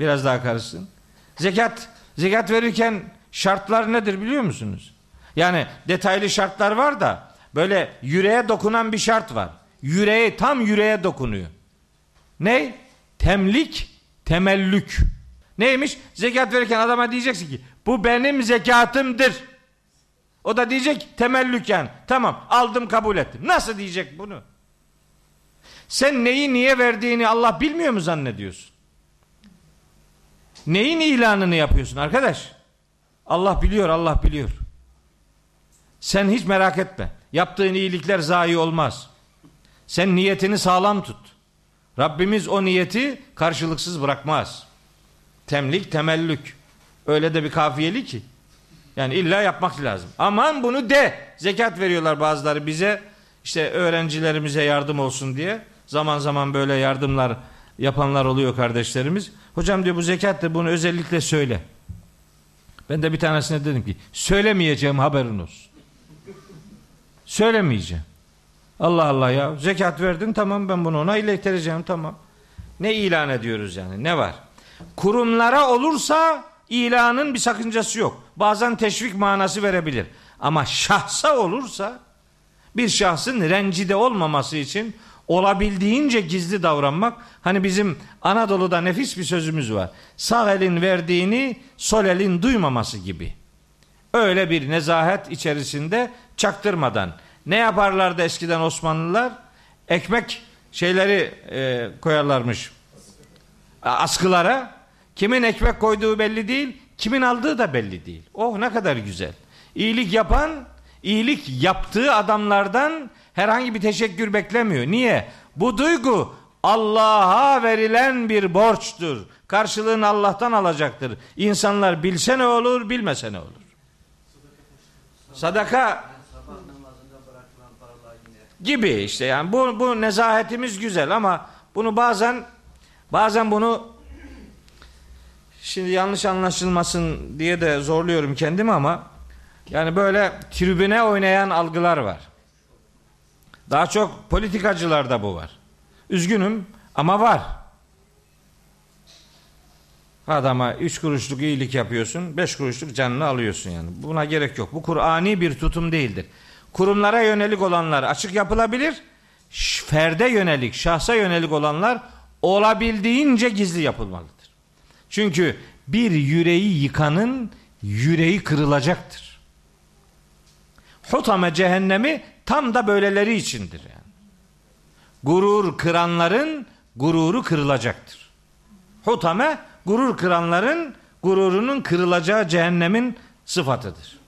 Biraz daha karışsın. Zekat, zekat verirken şartlar nedir biliyor musunuz? Yani detaylı şartlar var da böyle yüreğe dokunan bir şart var. Yüreğe tam yüreğe dokunuyor. Ne? Temlik, temellük. Neymiş? Zekat verirken adama diyeceksin ki bu benim zekatımdır. O da diyecek temellüken tamam aldım kabul ettim. Nasıl diyecek bunu? Sen neyi niye verdiğini Allah bilmiyor mu zannediyorsun? Neyin ilanını yapıyorsun arkadaş? Allah biliyor, Allah biliyor. Sen hiç merak etme. Yaptığın iyilikler zayi olmaz. Sen niyetini sağlam tut. Rabbimiz o niyeti karşılıksız bırakmaz. Temlik, temellük. Öyle de bir kafiyeli ki. Yani illa yapmak lazım. Aman bunu de. Zekat veriyorlar bazıları bize. İşte öğrencilerimize yardım olsun diye. Zaman zaman böyle yardımlar yapanlar oluyor kardeşlerimiz. Hocam diyor bu zekat da bunu özellikle söyle. Ben de bir tanesine dedim ki söylemeyeceğim haberin olsun. Söylemeyeceğim. Allah Allah ya zekat verdin tamam ben bunu ona iletireceğim tamam. Ne ilan ediyoruz yani ne var? Kurumlara olursa ilanın bir sakıncası yok. Bazen teşvik manası verebilir. Ama şahsa olursa bir şahsın rencide olmaması için olabildiğince gizli davranmak. Hani bizim Anadolu'da nefis bir sözümüz var. Sağ elin verdiğini sol elin duymaması gibi. Öyle bir nezahet içerisinde çaktırmadan. Ne yaparlardı eskiden Osmanlılar? Ekmek şeyleri e, koyarlarmış askılara. Kimin ekmek koyduğu belli değil, kimin aldığı da belli değil. Oh ne kadar güzel. İyilik yapan, iyilik yaptığı adamlardan herhangi bir teşekkür beklemiyor. Niye? Bu duygu Allah'a verilen bir borçtur. Karşılığını Allah'tan alacaktır. İnsanlar bilse ne olur, bilmese ne olur. Sadaka gibi işte yani bu bu nezahetimiz güzel ama bunu bazen bazen bunu şimdi yanlış anlaşılmasın diye de zorluyorum kendimi ama yani böyle tribüne oynayan algılar var. Daha çok politikacılarda bu var. Üzgünüm ama var. Adama üç kuruşluk iyilik yapıyorsun, beş kuruşluk canını alıyorsun yani. Buna gerek yok. Bu Kur'ani bir tutum değildir. Kurumlara yönelik olanlar açık yapılabilir. Ferde yönelik, şahsa yönelik olanlar olabildiğince gizli yapılmalıdır. Çünkü bir yüreği yıkanın yüreği kırılacaktır. Hutame cehennemi tam da böyleleri içindir yani. Gurur kıranların gururu kırılacaktır. Hutame gurur kıranların gururunun kırılacağı cehennemin sıfatıdır.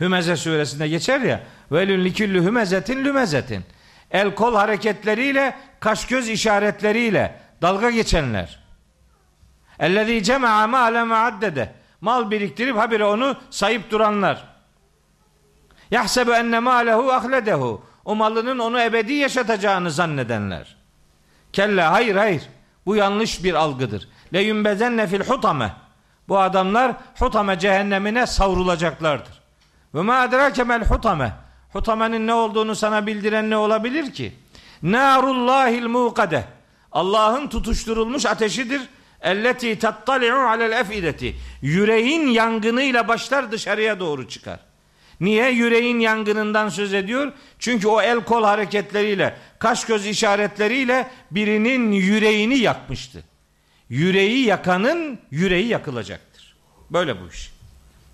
Hümeze suresinde geçer ya velün liküllü hümezetin lümezetin el kol hareketleriyle kaş göz işaretleriyle dalga geçenler ellezî cema'a mâle meaddede mal biriktirip habire onu sayıp duranlar yahsebu enne mâlehu ahledehu o malının onu ebedi yaşatacağını zannedenler. Kella hayır hayır. Bu yanlış bir algıdır. Le yumbezenne fil hutame. Bu adamlar hutame cehennemine savrulacaklardır. Ve ma adrake mel hutame. Hutamenin ne olduğunu sana bildiren ne olabilir ki? Narullahil muqade. Allah'ın tutuşturulmuş ateşidir. Elleti tattali'u alel efideti. Yüreğin yangınıyla başlar dışarıya doğru çıkar Niye? Yüreğin yangınından söz ediyor. Çünkü o el kol hareketleriyle, kaş göz işaretleriyle birinin yüreğini yakmıştı. Yüreği yakanın yüreği yakılacaktır. Böyle bu iş.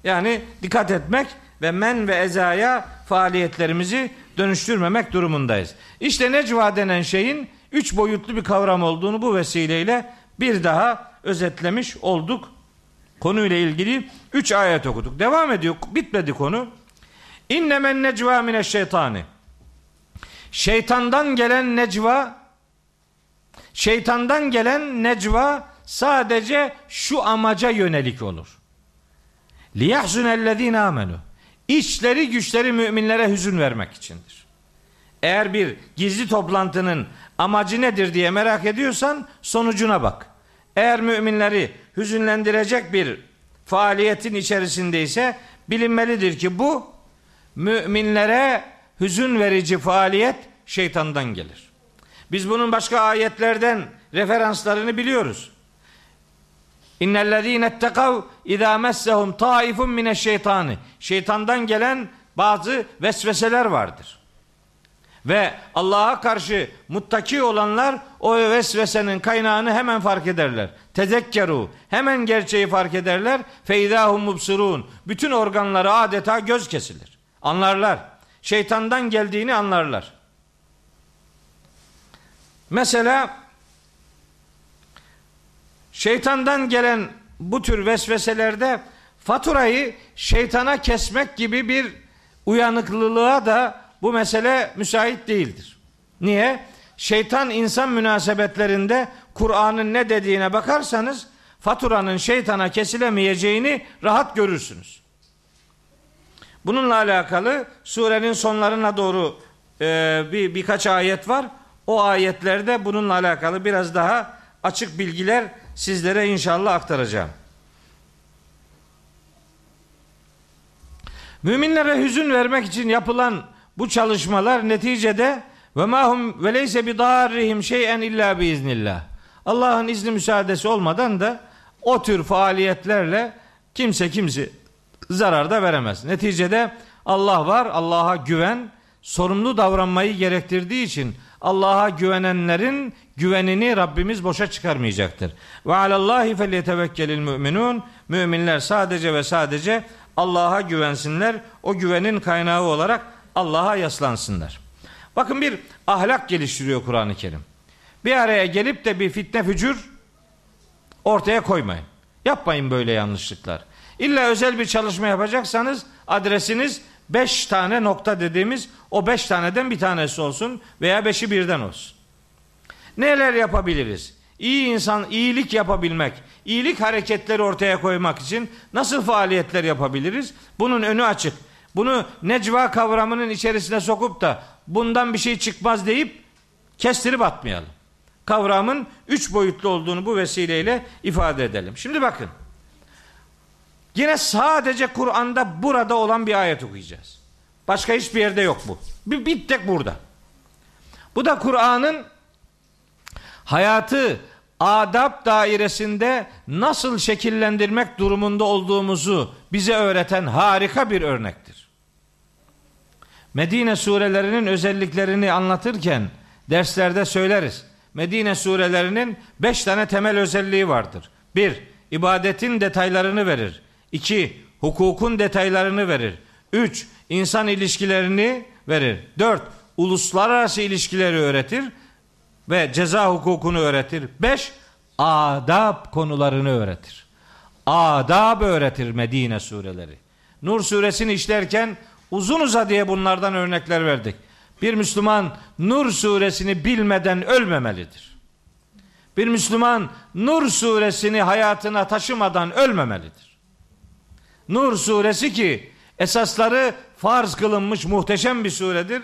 Yani dikkat etmek ve men ve ezaya faaliyetlerimizi dönüştürmemek durumundayız. İşte necva denen şeyin üç boyutlu bir kavram olduğunu bu vesileyle bir daha özetlemiş olduk. Konuyla ilgili üç ayet okuduk. Devam ediyor. Bitmedi konu. İnnemen necva mine şeytani. Şeytandan gelen necva şeytandan gelen necva sadece şu amaca yönelik olur. Liyahzunellezine amenu. İçleri güçleri müminlere hüzün vermek içindir. Eğer bir gizli toplantının amacı nedir diye merak ediyorsan sonucuna bak. Eğer müminleri hüzünlendirecek bir faaliyetin içerisindeyse bilinmelidir ki bu müminlere hüzün verici faaliyet şeytandan gelir. Biz bunun başka ayetlerden referanslarını biliyoruz. İnnellezîne ettekav izâ messehum taifun mineşşeytani. Şeytandan gelen bazı vesveseler vardır. Ve Allah'a karşı muttaki olanlar o vesvesenin kaynağını hemen fark ederler. Tezekkeru hemen gerçeği fark ederler. Feydahum mubsirun bütün organları adeta göz kesilir. Anlarlar. Şeytandan geldiğini anlarlar. Mesela şeytandan gelen bu tür vesveselerde faturayı şeytana kesmek gibi bir uyanıklılığa da bu mesele müsait değildir. Niye? Şeytan insan münasebetlerinde Kur'an'ın ne dediğine bakarsanız faturanın şeytana kesilemeyeceğini rahat görürsünüz. Bununla alakalı surenin sonlarına doğru e, bir birkaç ayet var. O ayetlerde bununla alakalı biraz daha açık bilgiler sizlere inşallah aktaracağım. Müminlere hüzün vermek için yapılan bu çalışmalar neticede ve mahum ve leyse bi darrihim şey'en illa bi iznillah. Allah'ın izni müsaadesi olmadan da o tür faaliyetlerle kimse kimse zarar da veremez. Neticede Allah var, Allah'a güven, sorumlu davranmayı gerektirdiği için Allah'a güvenenlerin güvenini Rabbimiz boşa çıkarmayacaktır. Ve alallahi felyetevekkelil müminun. Müminler sadece ve sadece Allah'a güvensinler. O güvenin kaynağı olarak Allah'a yaslansınlar. Bakın bir ahlak geliştiriyor Kur'an-ı Kerim. Bir araya gelip de bir fitne fücur ortaya koymayın. Yapmayın böyle yanlışlıklar. İlla özel bir çalışma yapacaksanız adresiniz 5 tane nokta dediğimiz o 5 taneden bir tanesi olsun veya 5'i birden olsun. Neler yapabiliriz? İyi insan, iyilik yapabilmek, iyilik hareketleri ortaya koymak için nasıl faaliyetler yapabiliriz? Bunun önü açık. Bunu necva kavramının içerisine sokup da bundan bir şey çıkmaz deyip kestirip atmayalım. Kavramın üç boyutlu olduğunu bu vesileyle ifade edelim. Şimdi bakın. Yine sadece Kur'an'da burada olan bir ayet okuyacağız. Başka hiçbir yerde yok bu. Bir, bir tek burada. Bu da Kur'an'ın hayatı adab dairesinde nasıl şekillendirmek durumunda olduğumuzu bize öğreten harika bir örnektir. Medine surelerinin özelliklerini anlatırken derslerde söyleriz. Medine surelerinin beş tane temel özelliği vardır. Bir, ibadetin detaylarını verir. İki, hukukun detaylarını verir. Üç, insan ilişkilerini verir. Dört, uluslararası ilişkileri öğretir ve ceza hukukunu öğretir. Beş, adab konularını öğretir. Adab öğretir Medine sureleri. Nur suresini işlerken uzun uzadıya bunlardan örnekler verdik. Bir Müslüman Nur suresini bilmeden ölmemelidir. Bir Müslüman Nur suresini hayatına taşımadan ölmemelidir. Nur suresi ki esasları farz kılınmış muhteşem bir suredir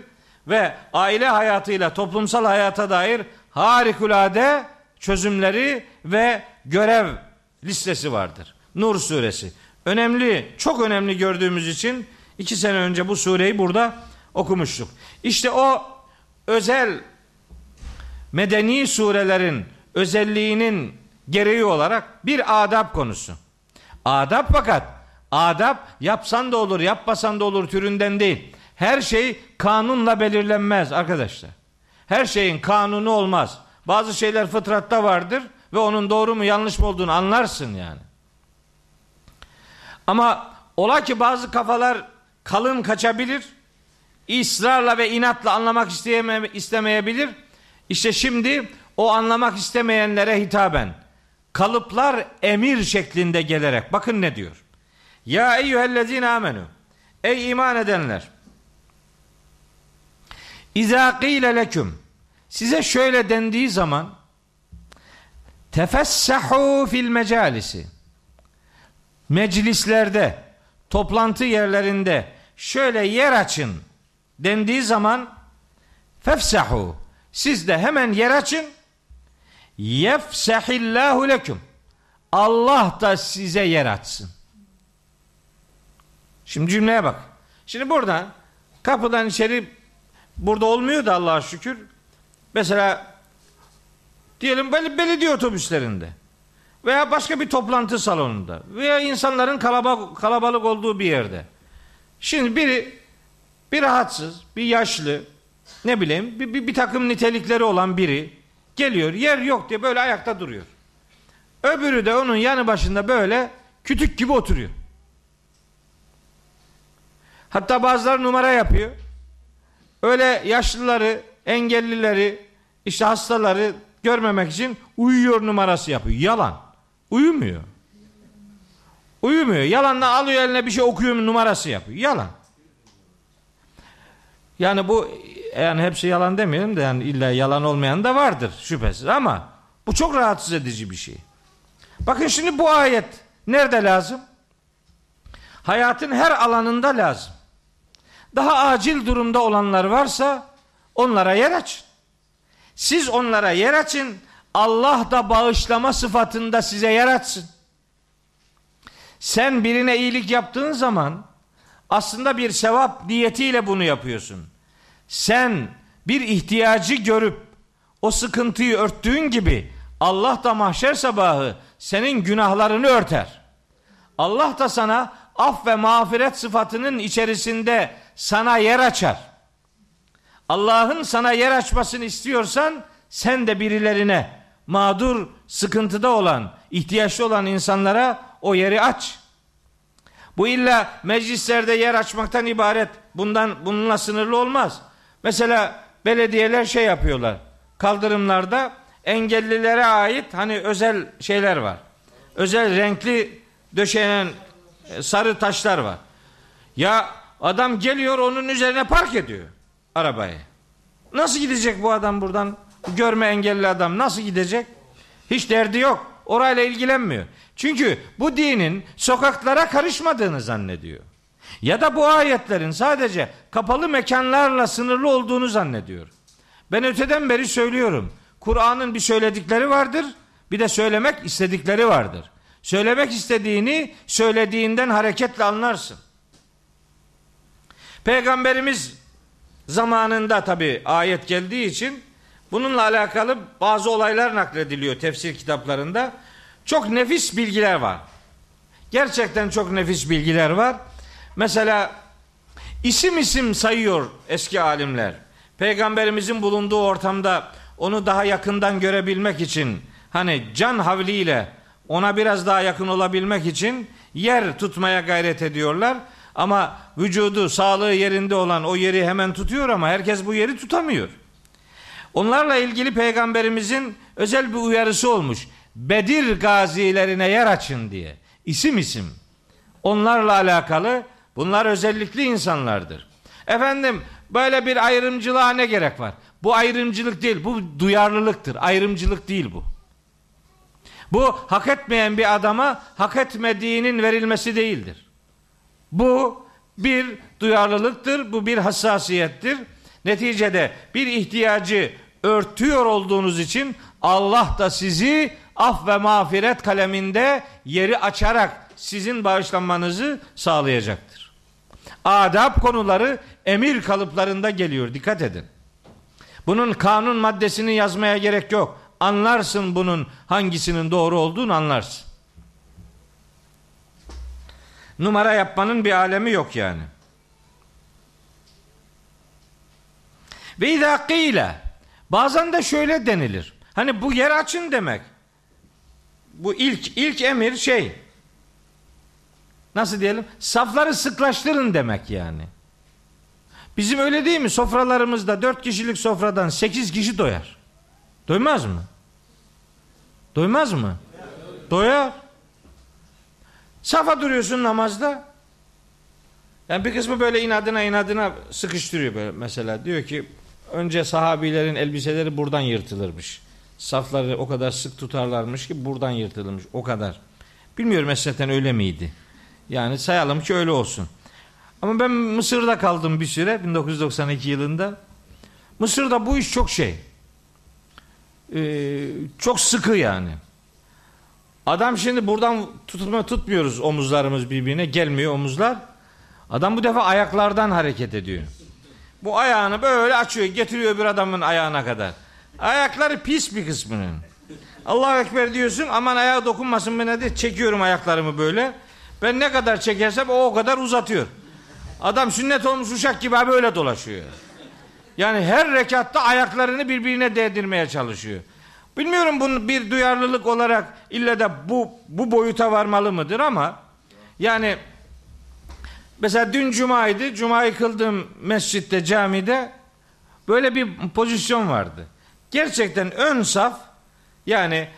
ve aile hayatıyla toplumsal hayata dair harikulade çözümleri ve görev listesi vardır. Nur suresi. Önemli, çok önemli gördüğümüz için iki sene önce bu sureyi burada okumuştuk. İşte o özel medeni surelerin özelliğinin gereği olarak bir adab konusu. Adab fakat adab yapsan da olur, yapmasan da olur türünden değil. Her şey kanunla belirlenmez arkadaşlar. Her şeyin kanunu olmaz. Bazı şeyler fıtratta vardır ve onun doğru mu yanlış mı olduğunu anlarsın yani. Ama ola ki bazı kafalar kalın kaçabilir ısrarla ve inatla anlamak isteyeme, istemeyebilir. İşte şimdi o anlamak istemeyenlere hitaben kalıplar emir şeklinde gelerek bakın ne diyor. Ya eyyühellezine amenu. Ey iman edenler. İzâ qîle leküm. Size şöyle dendiği zaman tefessahu fil mecalisi meclislerde toplantı yerlerinde şöyle yer açın dendiği zaman fefsahu siz de hemen yer açın. Yefsahillahu leküm. Allah da size yer açsın. Şimdi cümleye bak. Şimdi burada kapıdan içeri burada olmuyor da Allah'a şükür. Mesela diyelim belediye otobüslerinde veya başka bir toplantı salonunda veya insanların kalabalık, kalabalık olduğu bir yerde. Şimdi biri bir rahatsız, bir yaşlı, ne bileyim bir, bir, bir takım nitelikleri olan biri geliyor yer yok diye böyle ayakta duruyor. Öbürü de onun yanı başında böyle kütük gibi oturuyor. Hatta bazıları numara yapıyor. Öyle yaşlıları, engellileri, işte hastaları görmemek için uyuyor numarası yapıyor. Yalan. Uyumuyor. Uyumuyor. Yalanla alıyor eline bir şey okuyor numarası yapıyor. Yalan. Yani bu yani hepsi yalan demiyorum da yani illa yalan olmayan da vardır şüphesiz ama bu çok rahatsız edici bir şey. Bakın şimdi bu ayet nerede lazım? Hayatın her alanında lazım. Daha acil durumda olanlar varsa onlara yer açın. Siz onlara yer açın. Allah da bağışlama sıfatında size yer açsın. Sen birine iyilik yaptığın zaman aslında bir sevap niyetiyle bunu yapıyorsun. Sen bir ihtiyacı görüp o sıkıntıyı örttüğün gibi Allah da mahşer sabahı senin günahlarını örter. Allah da sana af ve mağfiret sıfatının içerisinde sana yer açar. Allah'ın sana yer açmasını istiyorsan sen de birilerine mağdur, sıkıntıda olan, ihtiyaçlı olan insanlara o yeri aç. Bu illa meclislerde yer açmaktan ibaret. Bundan bununla sınırlı olmaz. Mesela belediyeler şey yapıyorlar. Kaldırımlarda engellilere ait hani özel şeyler var. Özel renkli döşenen sarı taşlar var. Ya adam geliyor onun üzerine park ediyor arabayı. Nasıl gidecek bu adam buradan? Görme engelli adam nasıl gidecek? Hiç derdi yok. Orayla ilgilenmiyor. Çünkü bu dinin sokaklara karışmadığını zannediyor. Ya da bu ayetlerin sadece kapalı mekanlarla sınırlı olduğunu zannediyor. Ben öteden beri söylüyorum. Kur'an'ın bir söyledikleri vardır, bir de söylemek istedikleri vardır. Söylemek istediğini söylediğinden hareketle anlarsın. Peygamberimiz zamanında tabi ayet geldiği için bununla alakalı bazı olaylar naklediliyor tefsir kitaplarında. Çok nefis bilgiler var. Gerçekten çok nefis bilgiler var. Mesela isim isim sayıyor eski alimler. Peygamberimizin bulunduğu ortamda onu daha yakından görebilmek için hani can havliyle ona biraz daha yakın olabilmek için yer tutmaya gayret ediyorlar. Ama vücudu, sağlığı yerinde olan o yeri hemen tutuyor ama herkes bu yeri tutamıyor. Onlarla ilgili peygamberimizin özel bir uyarısı olmuş. Bedir gazilerine yer açın diye. İsim isim. Onlarla alakalı bunlar özellikli insanlardır. Efendim böyle bir ayrımcılığa ne gerek var? Bu ayrımcılık değil, bu duyarlılıktır. Ayrımcılık değil bu. Bu hak etmeyen bir adama hak etmediğinin verilmesi değildir. Bu bir duyarlılıktır, bu bir hassasiyettir. Neticede bir ihtiyacı örtüyor olduğunuz için Allah da sizi af ve mağfiret kaleminde yeri açarak sizin bağışlanmanızı sağlayacaktır. Adab konuları emir kalıplarında geliyor. Dikkat edin. Bunun kanun maddesini yazmaya gerek yok. Anlarsın bunun hangisinin doğru olduğunu anlarsın. Numara yapmanın bir alemi yok yani. Ve izâ bazen de şöyle denilir. Hani bu yer açın demek. Bu ilk ilk emir şey. Nasıl diyelim? Safları sıklaştırın demek yani. Bizim öyle değil mi? Sofralarımızda dört kişilik sofradan sekiz kişi doyar. Doymaz mı? Doymaz mı? Doyar. Safa duruyorsun namazda. Yani bir kısmı böyle inadına inadına sıkıştırıyor böyle mesela. Diyor ki önce sahabilerin elbiseleri buradan yırtılırmış. Safları o kadar sık tutarlarmış ki buradan yırtılmış. O kadar. Bilmiyorum esasen öyle miydi? Yani sayalım ki öyle olsun. Ama ben Mısır'da kaldım bir süre 1992 yılında. Mısır'da bu iş çok şey. Ee, çok sıkı yani. Adam şimdi buradan tutma tutmuyoruz omuzlarımız birbirine gelmiyor omuzlar. Adam bu defa ayaklardan hareket ediyor. Bu ayağını böyle açıyor getiriyor bir adamın ayağına kadar. Ayakları pis bir kısmının. Allahu Ekber diyorsun aman ayağa dokunmasın bana de çekiyorum ayaklarımı böyle. Ben ne kadar çekersem o o kadar uzatıyor. Adam sünnet olmuş uşak gibi böyle dolaşıyor. Yani her rekatta ayaklarını birbirine değdirmeye çalışıyor. Bilmiyorum bunu bir duyarlılık olarak ille de bu bu boyuta varmalı mıdır ama yani mesela dün cumaydı. Cumayı kıldığım mescitte, camide böyle bir pozisyon vardı. Gerçekten ön saf yani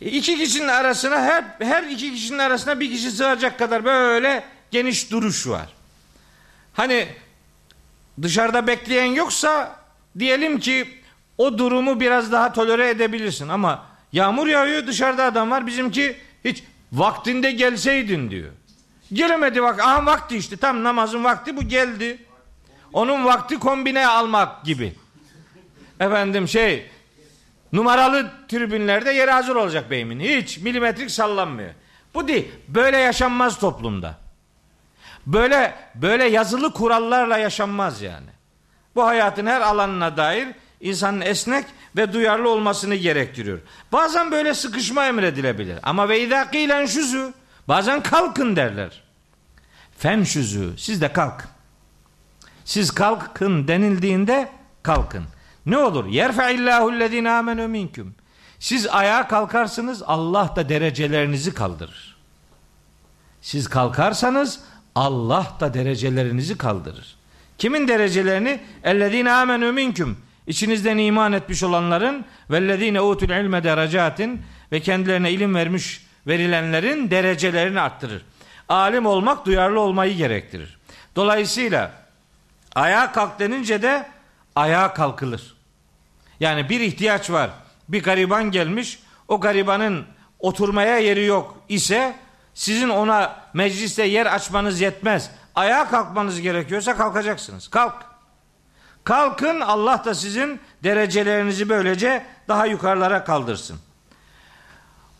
iki kişinin arasına her her iki kişinin arasına bir kişi sığacak kadar böyle geniş duruş var. Hani dışarıda bekleyen yoksa diyelim ki o durumu biraz daha tolere edebilirsin ama yağmur yağıyor dışarıda adam var bizimki hiç vaktinde gelseydin diyor. Gelemedi bak aha vakti işte tam namazın vakti bu geldi. Onun vakti kombine almak gibi. Efendim şey numaralı tribünlerde yeri hazır olacak beyimin. Hiç milimetrik sallanmıyor. Bu değil. Böyle yaşanmaz toplumda. Böyle böyle yazılı kurallarla yaşanmaz yani. Bu hayatın her alanına dair insanın esnek ve duyarlı olmasını gerektiriyor. Bazen böyle sıkışma emredilebilir. Ama ve izâ kîlen şuzu bazen kalkın derler. Fen şuzu siz de kalkın. Siz kalkın denildiğinde kalkın. Ne olur? Yerfe'illahu lezine amenu minkum. Siz ayağa kalkarsınız Allah da derecelerinizi kaldırır. Siz kalkarsanız Allah da derecelerinizi kaldırır. Kimin derecelerini? Ellezine amenu minkum. İçinizden iman etmiş olanların vellezine utul ilme derecatin ve kendilerine ilim vermiş verilenlerin derecelerini arttırır. Alim olmak duyarlı olmayı gerektirir. Dolayısıyla ayağa kalk denince de ayağa kalkılır. Yani bir ihtiyaç var. Bir gariban gelmiş. O garibanın oturmaya yeri yok ise sizin ona mecliste yer açmanız yetmez. Ayağa kalkmanız gerekiyorsa kalkacaksınız. Kalk. Kalkın Allah da sizin derecelerinizi böylece daha yukarılara kaldırsın.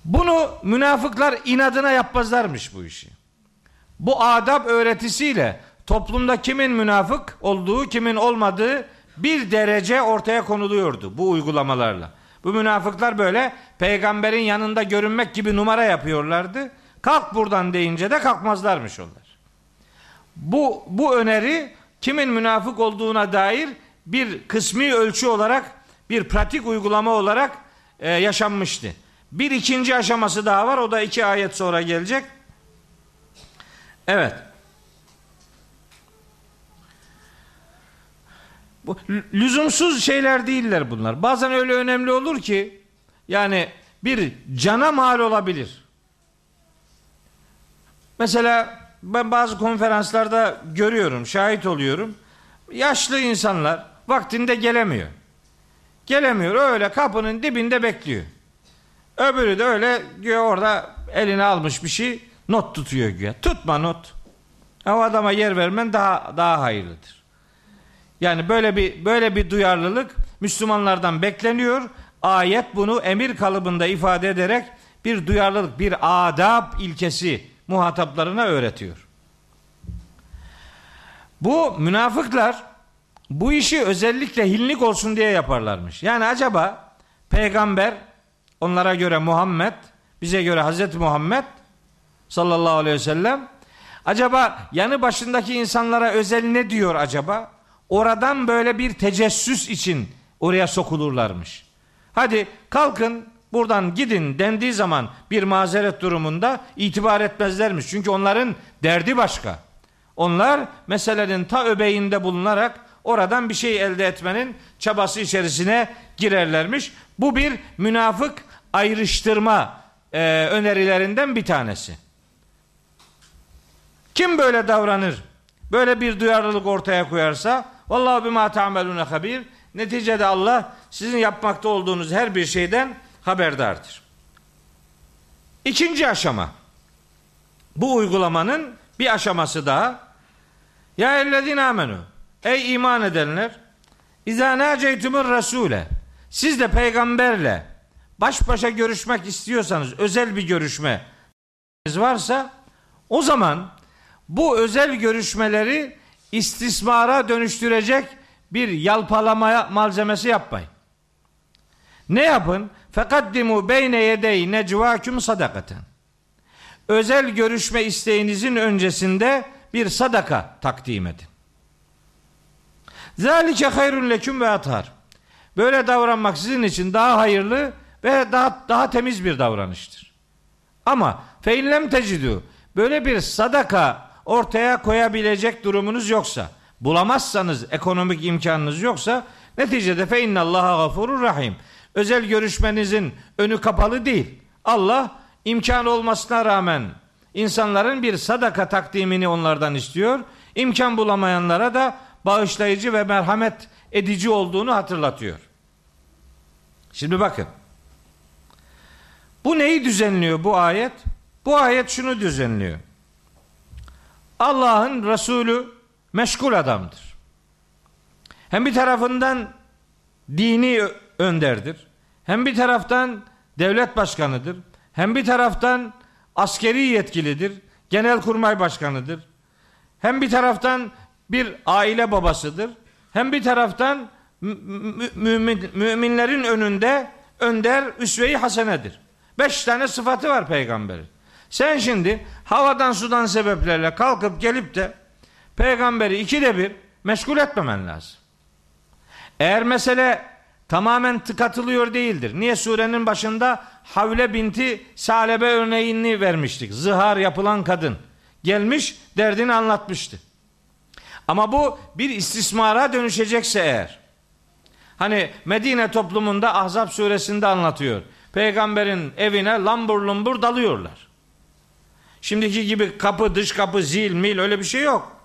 Bunu münafıklar inadına yapmazlarmış bu işi. Bu adab öğretisiyle toplumda kimin münafık olduğu, kimin olmadığı bir derece ortaya konuluyordu bu uygulamalarla. Bu münafıklar böyle peygamberin yanında görünmek gibi numara yapıyorlardı. Kalk buradan deyince de kalkmazlarmış onlar. Bu, bu öneri kimin münafık olduğuna dair bir kısmi ölçü olarak bir pratik uygulama olarak e, yaşanmıştı. Bir ikinci aşaması daha var. O da iki ayet sonra gelecek. Evet. Bu lüzumsuz şeyler değiller bunlar. Bazen öyle önemli olur ki yani bir cana mal olabilir. Mesela ben bazı konferanslarda görüyorum, şahit oluyorum. Yaşlı insanlar vaktinde gelemiyor. Gelemiyor öyle kapının dibinde bekliyor. Öbürü de öyle diyor orada eline almış bir şey not tutuyor güya. Tutma not. O adama yer vermen daha daha hayırlıdır. Yani böyle bir böyle bir duyarlılık Müslümanlardan bekleniyor. Ayet bunu emir kalıbında ifade ederek bir duyarlılık, bir adab ilkesi muhataplarına öğretiyor. Bu münafıklar bu işi özellikle hinlik olsun diye yaparlarmış. Yani acaba peygamber onlara göre Muhammed, bize göre Hazreti Muhammed sallallahu aleyhi ve sellem acaba yanı başındaki insanlara özel ne diyor acaba? Oradan böyle bir tecessüs için oraya sokulurlarmış. Hadi kalkın buradan gidin dendiği zaman bir mazeret durumunda itibar etmezlermiş. Çünkü onların derdi başka. Onlar meselenin ta öbeğinde bulunarak oradan bir şey elde etmenin çabası içerisine girerlermiş. Bu bir münafık ayrıştırma e, önerilerinden bir tanesi. Kim böyle davranır? Böyle bir duyarlılık ortaya koyarsa Vallahu bima ta'melune habir. Neticede Allah sizin yapmakta olduğunuz her bir şeyden haberdardır. İkinci aşama. Bu uygulamanın bir aşaması daha. Ya ellezine amenu. Ey iman edenler. İzâ nâceytumur rasûle. Siz de peygamberle baş başa görüşmek istiyorsanız özel bir görüşme varsa o zaman bu özel görüşmeleri istismara dönüştürecek bir yalpalama malzemesi yapmayın. Ne yapın? Fekaddimu beyne yedey necvâküm sadakaten. Özel görüşme isteğinizin öncesinde bir sadaka takdim edin. Zalike hayrun leküm ve atar. Böyle davranmak sizin için daha hayırlı ve daha daha temiz bir davranıştır. Ama fe inlem tecidü böyle bir sadaka ortaya koyabilecek durumunuz yoksa, bulamazsanız ekonomik imkanınız yoksa neticede fe innallaha gafurur rahim. Özel görüşmenizin önü kapalı değil. Allah imkan olmasına rağmen insanların bir sadaka takdimini onlardan istiyor. İmkan bulamayanlara da bağışlayıcı ve merhamet edici olduğunu hatırlatıyor. Şimdi bakın. Bu neyi düzenliyor bu ayet? Bu ayet şunu düzenliyor. Allah'ın Resulü meşgul adamdır. Hem bir tarafından dini önderdir. Hem bir taraftan devlet başkanıdır. Hem bir taraftan askeri yetkilidir. Genelkurmay başkanıdır. Hem bir taraftan bir aile babasıdır. Hem bir taraftan mümin, müminlerin önünde önder üsve-i hasenedir. Beş tane sıfatı var peygamberin. Sen şimdi havadan sudan sebeplerle kalkıp gelip de peygamberi ikide bir meşgul etmemen lazım. Eğer mesele tamamen tıkatılıyor değildir. Niye surenin başında Havle binti Salebe örneğini vermiştik. Zihar yapılan kadın gelmiş derdini anlatmıştı. Ama bu bir istismara dönüşecekse eğer hani Medine toplumunda Ahzab suresinde anlatıyor. Peygamberin evine lambur lumbur dalıyorlar. Şimdiki gibi kapı dış kapı zil mil öyle bir şey yok.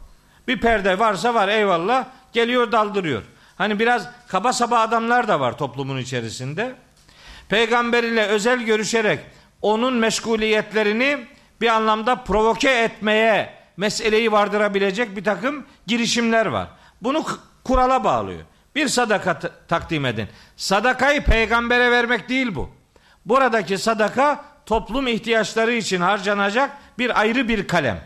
Bir perde varsa var eyvallah geliyor daldırıyor. Hani biraz kaba saba adamlar da var toplumun içerisinde. Peygamber ile özel görüşerek onun meşguliyetlerini bir anlamda provoke etmeye meseleyi vardırabilecek bir takım girişimler var. Bunu kurala bağlıyor. Bir sadaka takdim edin. Sadakayı peygambere vermek değil bu. Buradaki sadaka toplum ihtiyaçları için harcanacak bir ayrı bir kalem.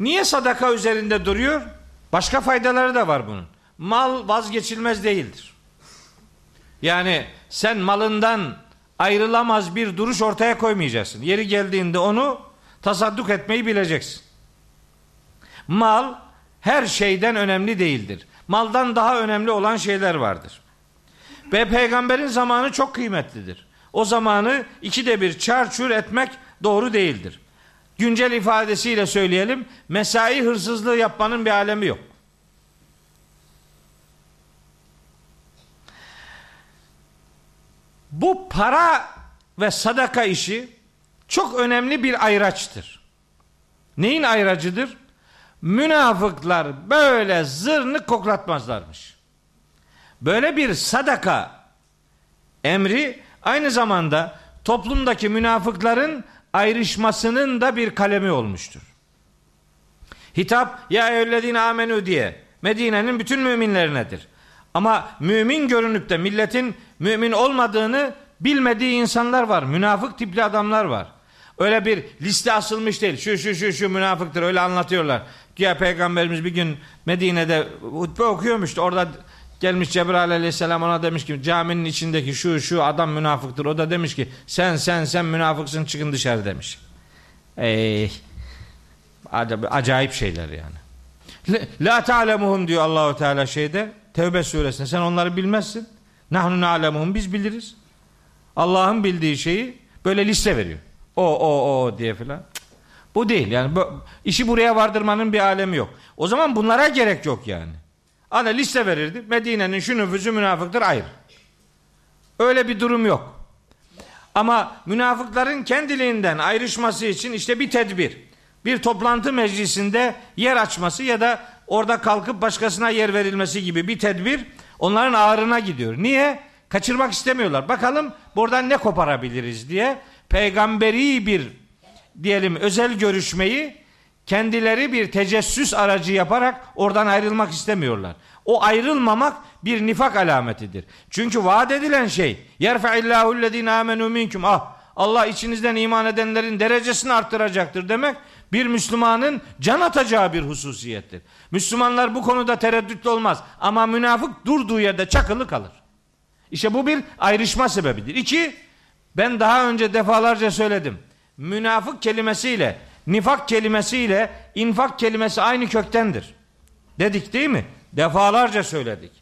Niye sadaka üzerinde duruyor? Başka faydaları da var bunun. Mal vazgeçilmez değildir. Yani sen malından ayrılamaz bir duruş ortaya koymayacaksın. Yeri geldiğinde onu tasadduk etmeyi bileceksin. Mal her şeyden önemli değildir. Maldan daha önemli olan şeyler vardır. Ve peygamberin zamanı çok kıymetlidir. O zamanı ikide bir çarçur etmek doğru değildir. Güncel ifadesiyle söyleyelim, mesai hırsızlığı yapmanın bir alemi yok. Bu para ve sadaka işi çok önemli bir ayraçtır. Neyin ayracıdır? Münafıklar böyle zırnık koklatmazlarmış. Böyle bir sadaka emri aynı zamanda toplumdaki münafıkların ayrışmasının da bir kalemi olmuştur. Hitap ya eyyühellezine amenü diye Medine'nin bütün müminlerinedir. Ama mümin görünüp de milletin mümin olmadığını bilmediği insanlar var. Münafık tipli adamlar var. Öyle bir liste asılmış değil. Şu şu şu şu münafıktır öyle anlatıyorlar. Güya peygamberimiz bir gün Medine'de hutbe okuyormuştu. Orada gelmiş Cebrail aleyhisselam ona demiş ki caminin içindeki şu şu adam münafıktır. O da demiş ki sen sen sen münafıksın çıkın dışarı demiş. Ey acayip şeyler yani. La ta'lemuhum diyor Allahu Teala şeyde Tevbe suresinde sen onları bilmezsin. Nahnu na'lemuhum biz biliriz. Allah'ın bildiği şeyi böyle liste veriyor. O o o diye filan. Bu değil yani bu, işi buraya vardırmanın bir alemi yok. O zaman bunlara gerek yok yani. Ana liste verirdi. Medine'nin şu nüfusu münafıktır ayrı. Öyle bir durum yok. Ama münafıkların kendiliğinden ayrışması için işte bir tedbir. Bir toplantı meclisinde yer açması ya da orada kalkıp başkasına yer verilmesi gibi bir tedbir onların ağrına gidiyor. Niye? Kaçırmak istemiyorlar. Bakalım buradan ne koparabiliriz diye peygamberi bir diyelim özel görüşmeyi kendileri bir tecessüs aracı yaparak oradan ayrılmak istemiyorlar. O ayrılmamak bir nifak alametidir. Çünkü vaat edilen şey yerfe'illahu lezine amenu minkum ah Allah içinizden iman edenlerin derecesini arttıracaktır demek bir Müslümanın can atacağı bir hususiyettir. Müslümanlar bu konuda tereddütlü olmaz ama münafık durduğu yerde çakılı kalır. İşte bu bir ayrışma sebebidir. İki, ben daha önce defalarca söyledim. Münafık kelimesiyle, nifak kelimesiyle infak kelimesi aynı köktendir. Dedik değil mi? Defalarca söyledik.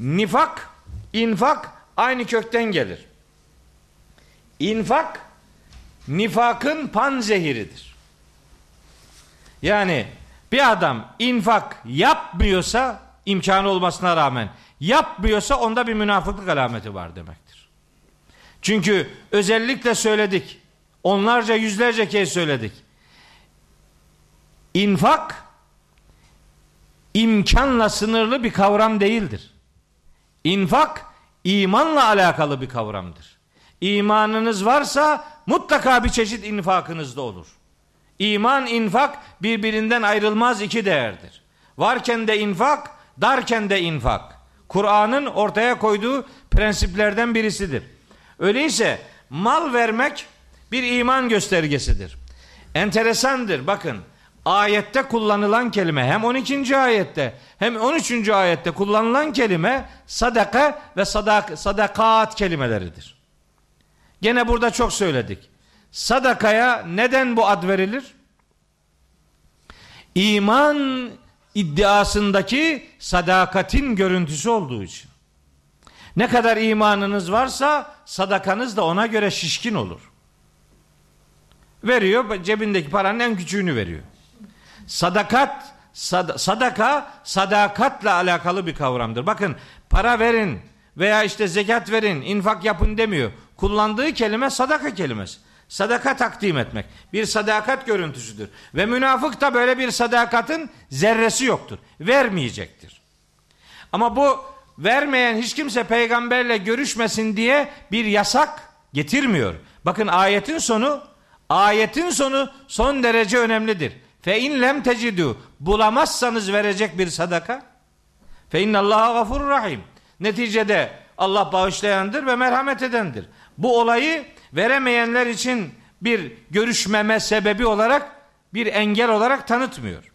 Nifak, infak aynı kökten gelir. İnfak, nifakın panzehiridir. Yani bir adam infak yapmıyorsa imkanı olmasına rağmen yapmıyorsa onda bir münafıklık alameti var demektir. Çünkü özellikle söyledik. Onlarca yüzlerce kez söyledik. İnfak imkanla sınırlı bir kavram değildir. İnfak imanla alakalı bir kavramdır. İmanınız varsa mutlaka bir çeşit infakınız da olur. İman, infak birbirinden ayrılmaz iki değerdir. Varken de infak, darken de infak. Kur'an'ın ortaya koyduğu prensiplerden birisidir. Öyleyse mal vermek bir iman göstergesidir. Enteresandır bakın. Ayette kullanılan kelime hem 12. ayette hem 13. ayette kullanılan kelime sadaka ve sadak, sadakat kelimeleridir. Gene burada çok söyledik. Sadakaya neden bu ad verilir? iman iddiasındaki sadakatin görüntüsü olduğu için. Ne kadar imanınız varsa sadakanız da ona göre şişkin olur. Veriyor, cebindeki paranın en küçüğünü veriyor. Sadakat, sad, sadaka sadakatla alakalı bir kavramdır. Bakın para verin veya işte zekat verin, infak yapın demiyor. Kullandığı kelime sadaka kelimesi. Sadaka takdim etmek. Bir sadakat görüntüsüdür. Ve münafık da böyle bir sadakatin zerresi yoktur. Vermeyecektir. Ama bu vermeyen hiç kimse peygamberle görüşmesin diye bir yasak getirmiyor. Bakın ayetin sonu ayetin sonu son derece önemlidir. Fe in lem tecidu bulamazsanız verecek bir sadaka. Fe innallaha gafurur rahim. Neticede Allah bağışlayandır ve merhamet edendir. Bu olayı veremeyenler için bir görüşmeme sebebi olarak bir engel olarak tanıtmıyor.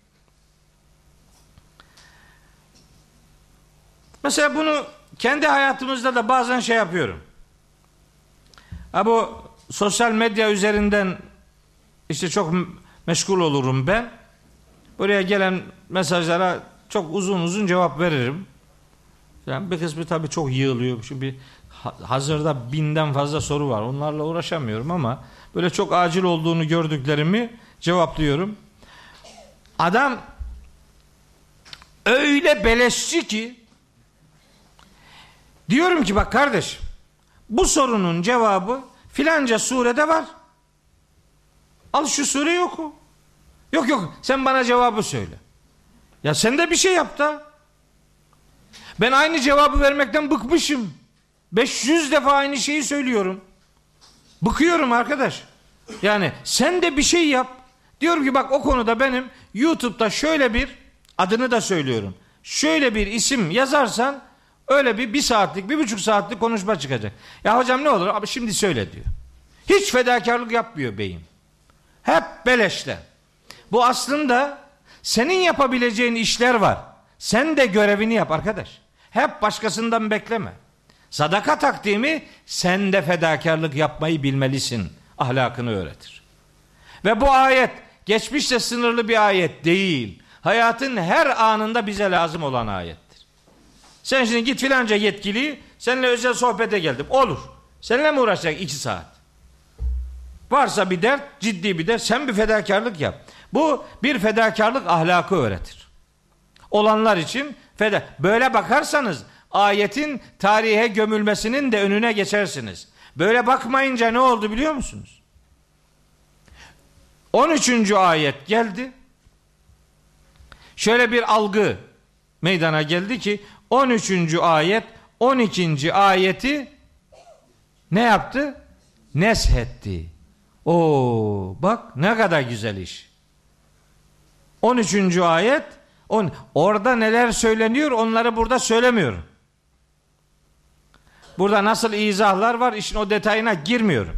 Mesela bunu kendi hayatımızda da bazen şey yapıyorum. Ha bu sosyal medya üzerinden işte çok meşgul olurum ben. Buraya gelen mesajlara çok uzun uzun cevap veririm. Yani bir kısmı tabii çok yığılıyor. Şimdi hazırda binden fazla soru var. Onlarla uğraşamıyorum ama böyle çok acil olduğunu gördüklerimi cevaplıyorum. Adam öyle beleşçi ki diyorum ki bak kardeş bu sorunun cevabı filanca surede var. Al şu sureyi oku. Yok yok sen bana cevabı söyle. Ya sen de bir şey yap da. Ben aynı cevabı vermekten bıkmışım. 500 defa aynı şeyi söylüyorum. Bıkıyorum arkadaş. Yani sen de bir şey yap. Diyorum ki bak o konuda benim YouTube'da şöyle bir adını da söylüyorum. Şöyle bir isim yazarsan öyle bir bir saatlik bir buçuk saatlik konuşma çıkacak. Ya hocam ne olur abi şimdi söyle diyor. Hiç fedakarlık yapmıyor beyim. Hep beleşle. Bu aslında senin yapabileceğin işler var. Sen de görevini yap arkadaş. Hep başkasından bekleme. Sadaka takdimi sen de fedakarlık yapmayı bilmelisin ahlakını öğretir. Ve bu ayet geçmişte sınırlı bir ayet değil. Hayatın her anında bize lazım olan ayettir. Sen şimdi git filanca yetkili seninle özel sohbete geldim. Olur. Seninle mi uğraşacak iki saat? Varsa bir dert, ciddi bir dert, sen bir fedakarlık yap. Bu bir fedakarlık ahlakı öğretir. Olanlar için feda. Böyle bakarsanız ayetin tarihe gömülmesinin de önüne geçersiniz. Böyle bakmayınca ne oldu biliyor musunuz? 13. ayet geldi. Şöyle bir algı meydana geldi ki 13. ayet 12. ayeti ne yaptı? Neshetti. O bak ne kadar güzel iş. 13. ayet on, orada neler söyleniyor onları burada söylemiyorum. Burada nasıl izahlar var işin o detayına girmiyorum.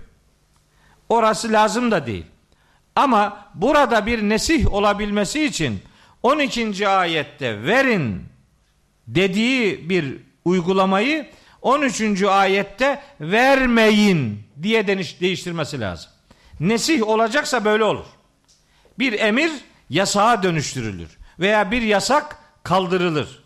Orası lazım da değil. Ama burada bir nesih olabilmesi için 12. ayette verin dediği bir uygulamayı 13. ayette vermeyin diye değiştirmesi lazım. Nesih olacaksa böyle olur. Bir emir yasağa dönüştürülür veya bir yasak kaldırılır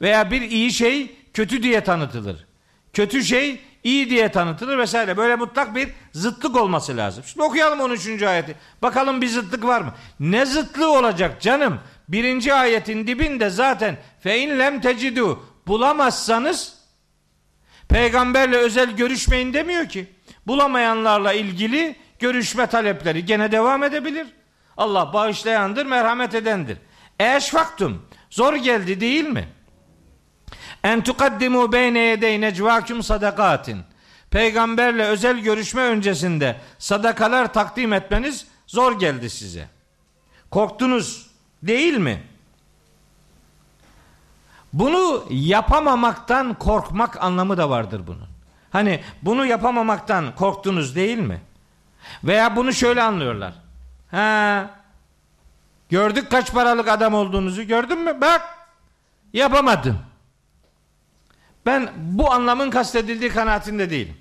veya bir iyi şey kötü diye tanıtılır. Kötü şey iyi diye tanıtılır vesaire. Böyle mutlak bir zıtlık olması lazım. Şimdi okuyalım 13. ayeti. Bakalım bir zıtlık var mı? Ne zıtlığı olacak canım? Birinci ayetin dibinde zaten fe in lem tecidu bulamazsanız peygamberle özel görüşmeyin demiyor ki. Bulamayanlarla ilgili görüşme talepleri gene devam edebilir. Allah bağışlayandır, merhamet edendir. Eşfaktum. Zor geldi değil mi? En tukaddimu beyne yedey necvakum sadakatin. Peygamberle özel görüşme öncesinde sadakalar takdim etmeniz zor geldi size. Korktunuz değil mi? Bunu yapamamaktan korkmak anlamı da vardır bunun. Hani bunu yapamamaktan korktunuz değil mi? Veya bunu şöyle anlıyorlar. Ha, gördük kaç paralık adam olduğunuzu gördün mü? Bak yapamadın. Ben bu anlamın kastedildiği kanaatinde değilim.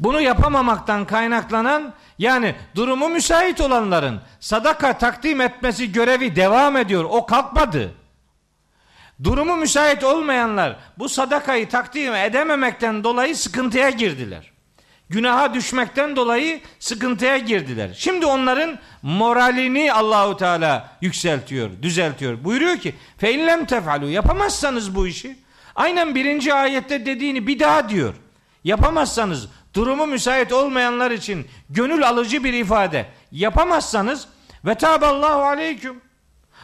Bunu yapamamaktan kaynaklanan Yani durumu müsait olanların sadaka takdim etmesi görevi devam ediyor. O kalkmadı. Durumu müsait olmayanlar bu sadakayı takdim edememekten dolayı sıkıntıya girdiler. Günaha düşmekten dolayı sıkıntıya girdiler. Şimdi onların moralini Allahu Teala yükseltiyor, düzeltiyor. Buyuruyor ki: "Fe inlem tefalu yapamazsanız bu işi aynen birinci ayette dediğini bir daha diyor. Yapamazsanız durumu müsait olmayanlar için gönül alıcı bir ifade. Yapamazsanız ve taballahu aleyküm.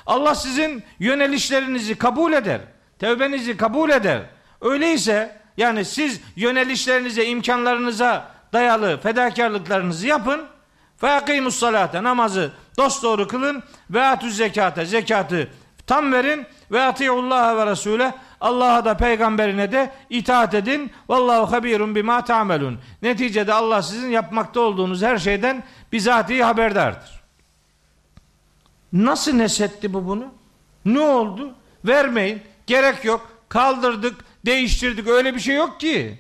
Allah sizin yönelişlerinizi kabul eder. Tevbenizi kabul eder. Öyleyse yani siz yönelişlerinize, imkanlarınıza dayalı fedakarlıklarınızı yapın. Fe akimus salate namazı dosdoğru kılın ve atüz zekate zekatı tam verin ve atiullah ve resule Allah'a da peygamberine de itaat edin. Vallahu habirun bima ta'melun. Neticede Allah sizin yapmakta olduğunuz her şeyden bizatihi haberdardır. Nasıl nesetti bu bunu? Ne oldu? Vermeyin. Gerek yok. Kaldırdık, değiştirdik. Öyle bir şey yok ki.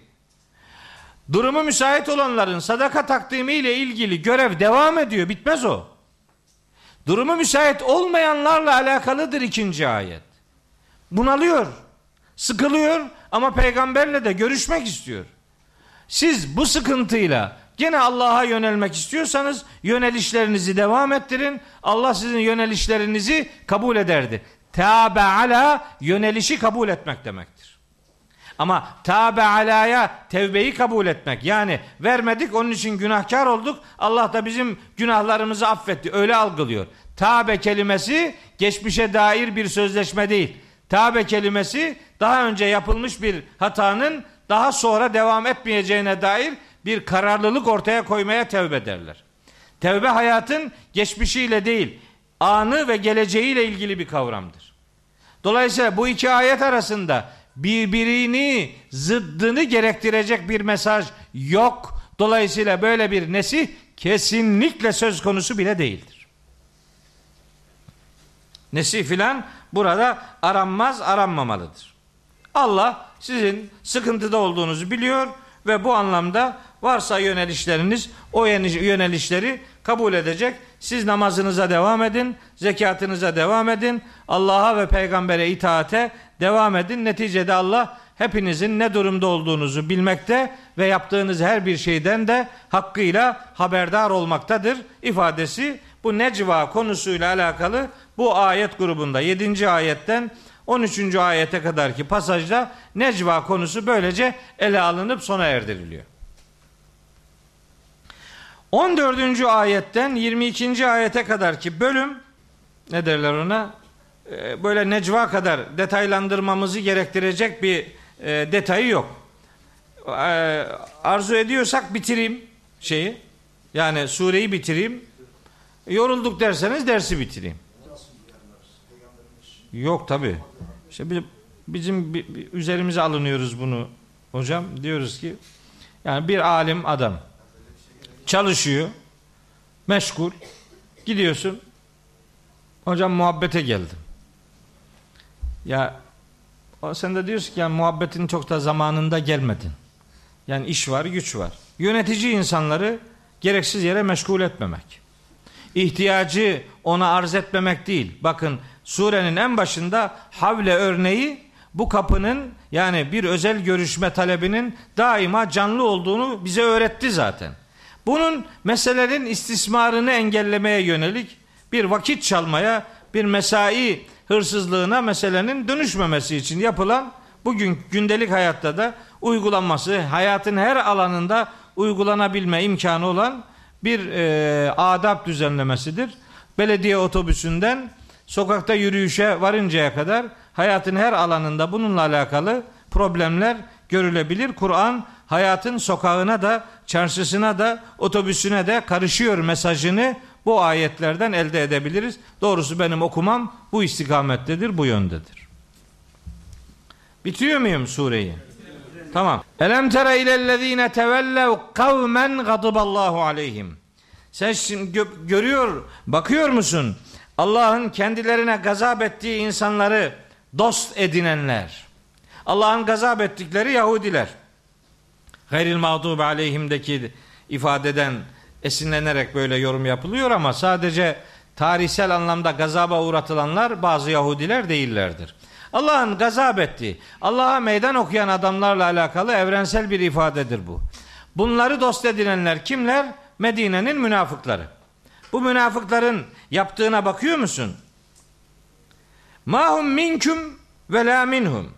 Durumu müsait olanların sadaka takdimi ile ilgili görev devam ediyor. Bitmez o. Durumu müsait olmayanlarla alakalıdır ikinci ayet. Bunalıyor. Sıkılıyor ama peygamberle de görüşmek istiyor. Siz bu sıkıntıyla gene Allah'a yönelmek istiyorsanız yönelişlerinizi devam ettirin. Allah sizin yönelişlerinizi kabul ederdi. Tabe ala yönelişi kabul etmek demektir. Ama tabe alaya tevbeyi kabul etmek. Yani vermedik onun için günahkar olduk. Allah da bizim günahlarımızı affetti. Öyle algılıyor. Tabe kelimesi geçmişe dair bir sözleşme değil. Tabe kelimesi daha önce yapılmış bir hatanın daha sonra devam etmeyeceğine dair bir kararlılık ortaya koymaya tevbe derler. Tevbe hayatın geçmişiyle değil, anı ve geleceğiyle ilgili bir kavramdır. Dolayısıyla bu iki ayet arasında birbirini zıddını gerektirecek bir mesaj yok. Dolayısıyla böyle bir nesih kesinlikle söz konusu bile değildir. Nesih filan burada aranmaz, aranmamalıdır. Allah sizin sıkıntıda olduğunuzu biliyor ve bu anlamda varsa yönelişleriniz o yönelişleri kabul edecek. Siz namazınıza devam edin, zekatınıza devam edin, Allah'a ve peygambere itaate devam edin. Neticede Allah hepinizin ne durumda olduğunuzu bilmekte ve yaptığınız her bir şeyden de hakkıyla haberdar olmaktadır ifadesi bu necva konusuyla alakalı bu ayet grubunda 7. ayetten 13. ayete kadarki pasajda necva konusu böylece ele alınıp sona erdiriliyor. 14. ayetten 22. ayete kadarki bölüm ne derler ona? Ee, böyle necva kadar detaylandırmamızı gerektirecek bir e, detayı yok. E, arzu ediyorsak bitireyim şeyi. Yani sureyi bitireyim. Yorulduk derseniz dersi bitireyim. Yok tabi. İşte bizim üzerimize alınıyoruz bunu hocam. Diyoruz ki yani bir alim adam çalışıyor, meşgul, gidiyorsun. Hocam muhabbete geldim. Ya sen de diyorsun ki yani muhabbetin çok da zamanında gelmedin. Yani iş var, güç var. Yönetici insanları gereksiz yere meşgul etmemek. İhtiyacı ona arz etmemek değil. Bakın surenin en başında havle örneği bu kapının yani bir özel görüşme talebinin daima canlı olduğunu bize öğretti zaten. Bunun meselelerin istismarını engellemeye yönelik bir vakit çalmaya, bir mesai hırsızlığına meselenin dönüşmemesi için yapılan bugün gündelik hayatta da uygulanması, hayatın her alanında uygulanabilme imkanı olan bir e, adab düzenlemesidir. Belediye otobüsünden sokakta yürüyüşe varıncaya kadar hayatın her alanında bununla alakalı problemler görülebilir. Kur'an hayatın sokağına da, çarşısına da, otobüsüne de karışıyor mesajını bu ayetlerden elde edebiliriz. Doğrusu benim okumam bu istikamettedir, bu yöndedir. Bitiyor muyum sureyi? Tamam. Elem tera ilellezine tevellev kavmen gadaballahu aleyhim. Sen şimdi gö- görüyor, bakıyor musun? Allah'ın kendilerine gazap ettiği insanları dost edinenler. Allah'ın gazap ettikleri Yahudiler. Gayril mağdub aleyhimdeki ifadeden esinlenerek böyle yorum yapılıyor ama sadece tarihsel anlamda gazaba uğratılanlar bazı Yahudiler değillerdir. Allah'ın gazap ettiği, Allah'a meydan okuyan adamlarla alakalı evrensel bir ifadedir bu. Bunları dost edinenler kimler? Medine'nin münafıkları. Bu münafıkların yaptığına bakıyor musun? Mahum minküm ve la minhum.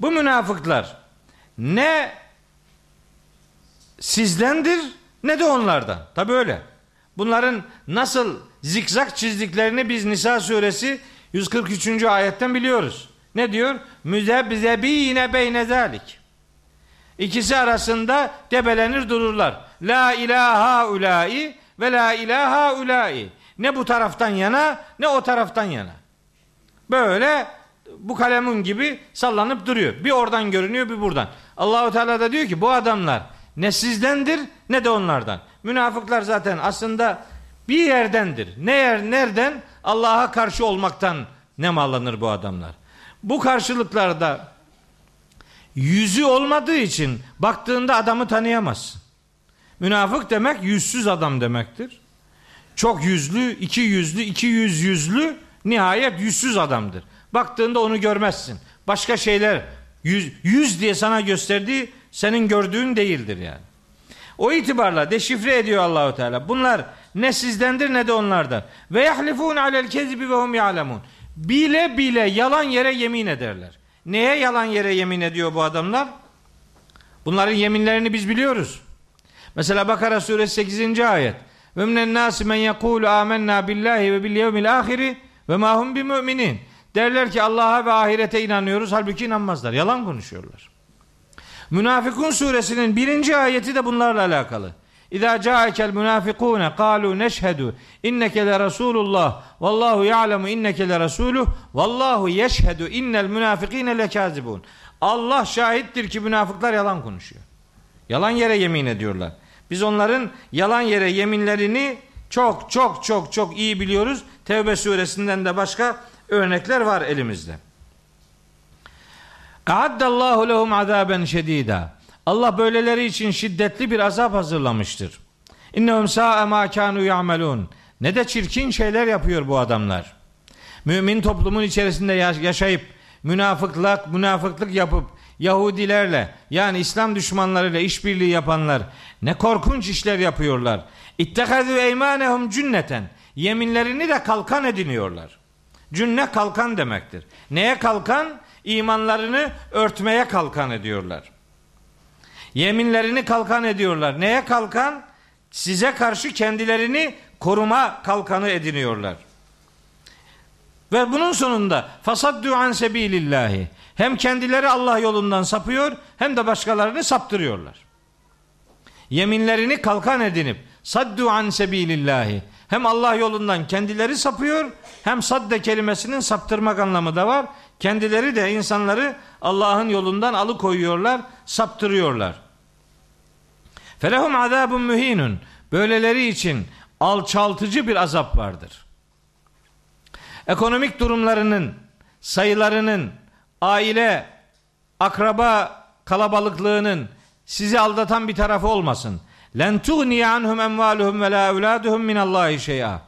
Bu münafıklar ne sizdendir ne de onlardan. Tabi öyle. Bunların nasıl zikzak çizdiklerini biz Nisa suresi 143. ayetten biliyoruz. Ne diyor? Müzebbzebine beyne zalik. İkisi arasında debelenir dururlar. La ilaha ulai ve la ilaha ulai. Ne bu taraftan yana ne o taraftan yana. Böyle bu kalemun gibi sallanıp duruyor. Bir oradan görünüyor bir buradan. Allahu Teala da diyor ki bu adamlar ne sizdendir ne de onlardan. Münafıklar zaten aslında bir yerdendir. Ne yer nereden? Allah'a karşı olmaktan ne mallanır bu adamlar. Bu karşılıklarda yüzü olmadığı için baktığında adamı tanıyamazsın. Münafık demek yüzsüz adam demektir. Çok yüzlü, iki yüzlü, iki yüz yüzlü nihayet yüzsüz adamdır. Baktığında onu görmezsin. Başka şeyler yüz, yüz diye sana gösterdiği senin gördüğün değildir yani. O itibarla deşifre ediyor Allahu Teala. Bunlar ne sizdendir ne de onlardan. Ve yahlifun alel kezibi ve hum ya'lemun. Bile bile yalan yere yemin ederler. Neye yalan yere yemin ediyor bu adamlar? Bunların yeminlerini biz biliyoruz. Mesela Bakara suresi 8. ayet. Ve minen nasi men yekulu amennâ billahi ve bil yevmil ahiri ve ma hum müminin. Derler ki Allah'a ve ahirete inanıyoruz halbuki inanmazlar. Yalan konuşuyorlar. Münafıkun suresinin birinci ayeti de bunlarla alakalı. İza ca'akel münafikune kalu neşhedü inneke le Resulullah vallahu ya'lemu inneke le Resuluh vallahu yeşhedü innel münafikine lekazibun. Allah şahittir ki münafıklar yalan konuşuyor. Yalan yere yemin ediyorlar. Biz onların yalan yere yeminlerini çok çok çok çok iyi biliyoruz. Tevbe suresinden de başka örnekler var elimizde. A'addallahu lehum azaben şedida. Allah böyleleri için şiddetli bir azap hazırlamıştır. İnnehum sa'a ma kanu ya'melun. Ne de çirkin şeyler yapıyor bu adamlar. Mümin toplumun içerisinde yaşayıp münafıklık, münafıklık yapıp Yahudilerle yani İslam düşmanlarıyla işbirliği yapanlar ne korkunç işler yapıyorlar. İttekazü eymanehum cünneten. Yeminlerini de kalkan ediniyorlar. Cünne kalkan demektir. Neye kalkan? İmanlarını örtmeye kalkan ediyorlar. Yeminlerini kalkan ediyorlar. Neye kalkan? Size karşı kendilerini koruma kalkanı ediniyorlar. Ve bunun sonunda fasaddu an sebilillahi. Hem kendileri Allah yolundan sapıyor hem de başkalarını saptırıyorlar. Yeminlerini kalkan edinip saddu an sebilillahi. Hem Allah yolundan kendileri sapıyor hem sadde kelimesinin saptırmak anlamı da var. Kendileri de insanları Allah'ın yolundan alıkoyuyorlar, saptırıyorlar. Felehum azabun mühinun. Böyleleri için alçaltıcı bir azap vardır. Ekonomik durumlarının, sayılarının, aile, akraba kalabalıklığının sizi aldatan bir tarafı olmasın. Len tuğni anhum emvaluhum ve la evladuhum min Allahi şey'a.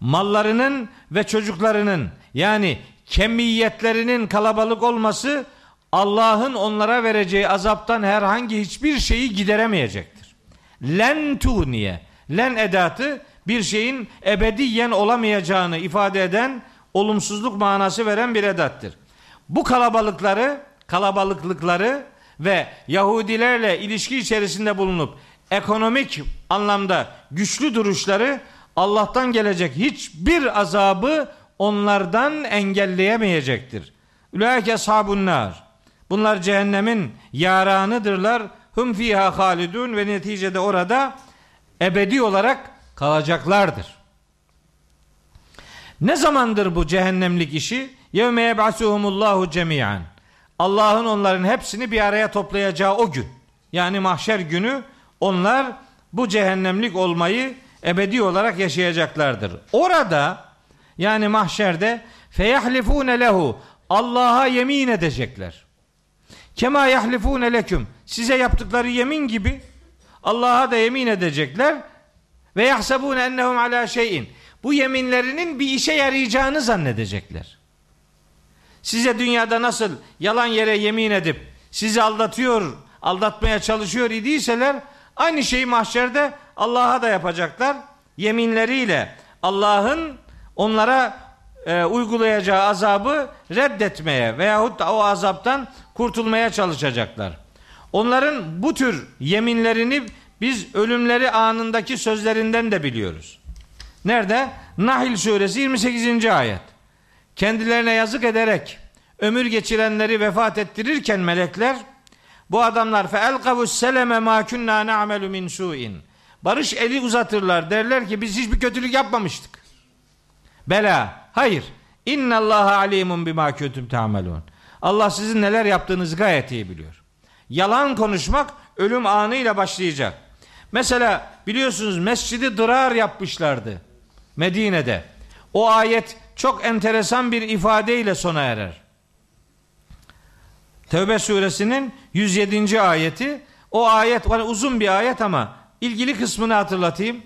Mallarının ve çocuklarının yani kemiyetlerinin kalabalık olması Allah'ın onlara vereceği azaptan herhangi hiçbir şeyi gideremeyecektir. Len tuğniye. Len edatı bir şeyin ebediyen olamayacağını ifade eden olumsuzluk manası veren bir edattır. Bu kalabalıkları, kalabalıklıkları ve Yahudilerle ilişki içerisinde bulunup ekonomik anlamda güçlü duruşları Allah'tan gelecek hiçbir azabı onlardan engelleyemeyecektir. Ulaike ashabun nar. Bunlar cehennemin yaranıdırlar. Hum fiha halidun ve neticede orada ebedi olarak kalacaklardır. Ne zamandır bu cehennemlik işi? Yevme yeb'asuhumullahu cemiyan. Allah'ın onların hepsini bir araya toplayacağı o gün. Yani mahşer günü onlar bu cehennemlik olmayı ebedi olarak yaşayacaklardır. Orada yani mahşerde feyahlifune lehu Allah'a yemin edecekler. Kema yahlifune leküm size yaptıkları yemin gibi Allah'a da yemin edecekler ve yahsabun ennehum ala şeyin. Bu yeminlerinin bir işe yarayacağını zannedecekler. Size dünyada nasıl yalan yere yemin edip sizi aldatıyor, aldatmaya çalışıyor idiyseler aynı şeyi mahşerde Allah'a da yapacaklar. Yeminleriyle Allah'ın onlara e, uygulayacağı azabı reddetmeye veyahut da o azaptan kurtulmaya çalışacaklar. Onların bu tür yeminlerini biz ölümleri anındaki sözlerinden de biliyoruz. Nerede? Nahil suresi 28. ayet. Kendilerine yazık ederek ömür geçirenleri vefat ettirirken melekler bu adamlar fe elkavus seleme ma kunna na'melu min su'in. Barış eli uzatırlar derler ki biz hiçbir kötülük yapmamıştık. Bela. Hayır. İnna Allah alimun bima kuntum ta'malun. Allah sizin neler yaptığınızı gayet iyi biliyor. Yalan konuşmak ölüm anıyla başlayacak. Mesela biliyorsunuz mescidi dırar yapmışlardı Medine'de. O ayet çok enteresan bir ifadeyle sona erer. Tevbe suresinin 107. ayeti o ayet var uzun bir ayet ama ilgili kısmını hatırlatayım.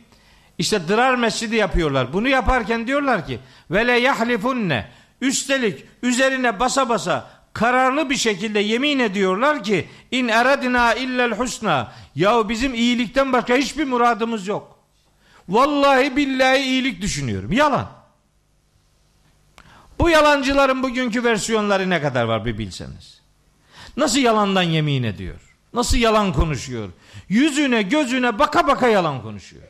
İşte dırar mescidi yapıyorlar. Bunu yaparken diyorlar ki ve le yahlifunne üstelik üzerine basa basa kararlı bir şekilde yemin ediyorlar ki in eradina illel husna ya bizim iyilikten başka hiçbir muradımız yok. Vallahi billahi iyilik düşünüyorum. Yalan. Bu yalancıların bugünkü versiyonları ne kadar var bir bilseniz. Nasıl yalandan yemin ediyor? Nasıl yalan konuşuyor? Yüzüne gözüne baka baka yalan konuşuyor.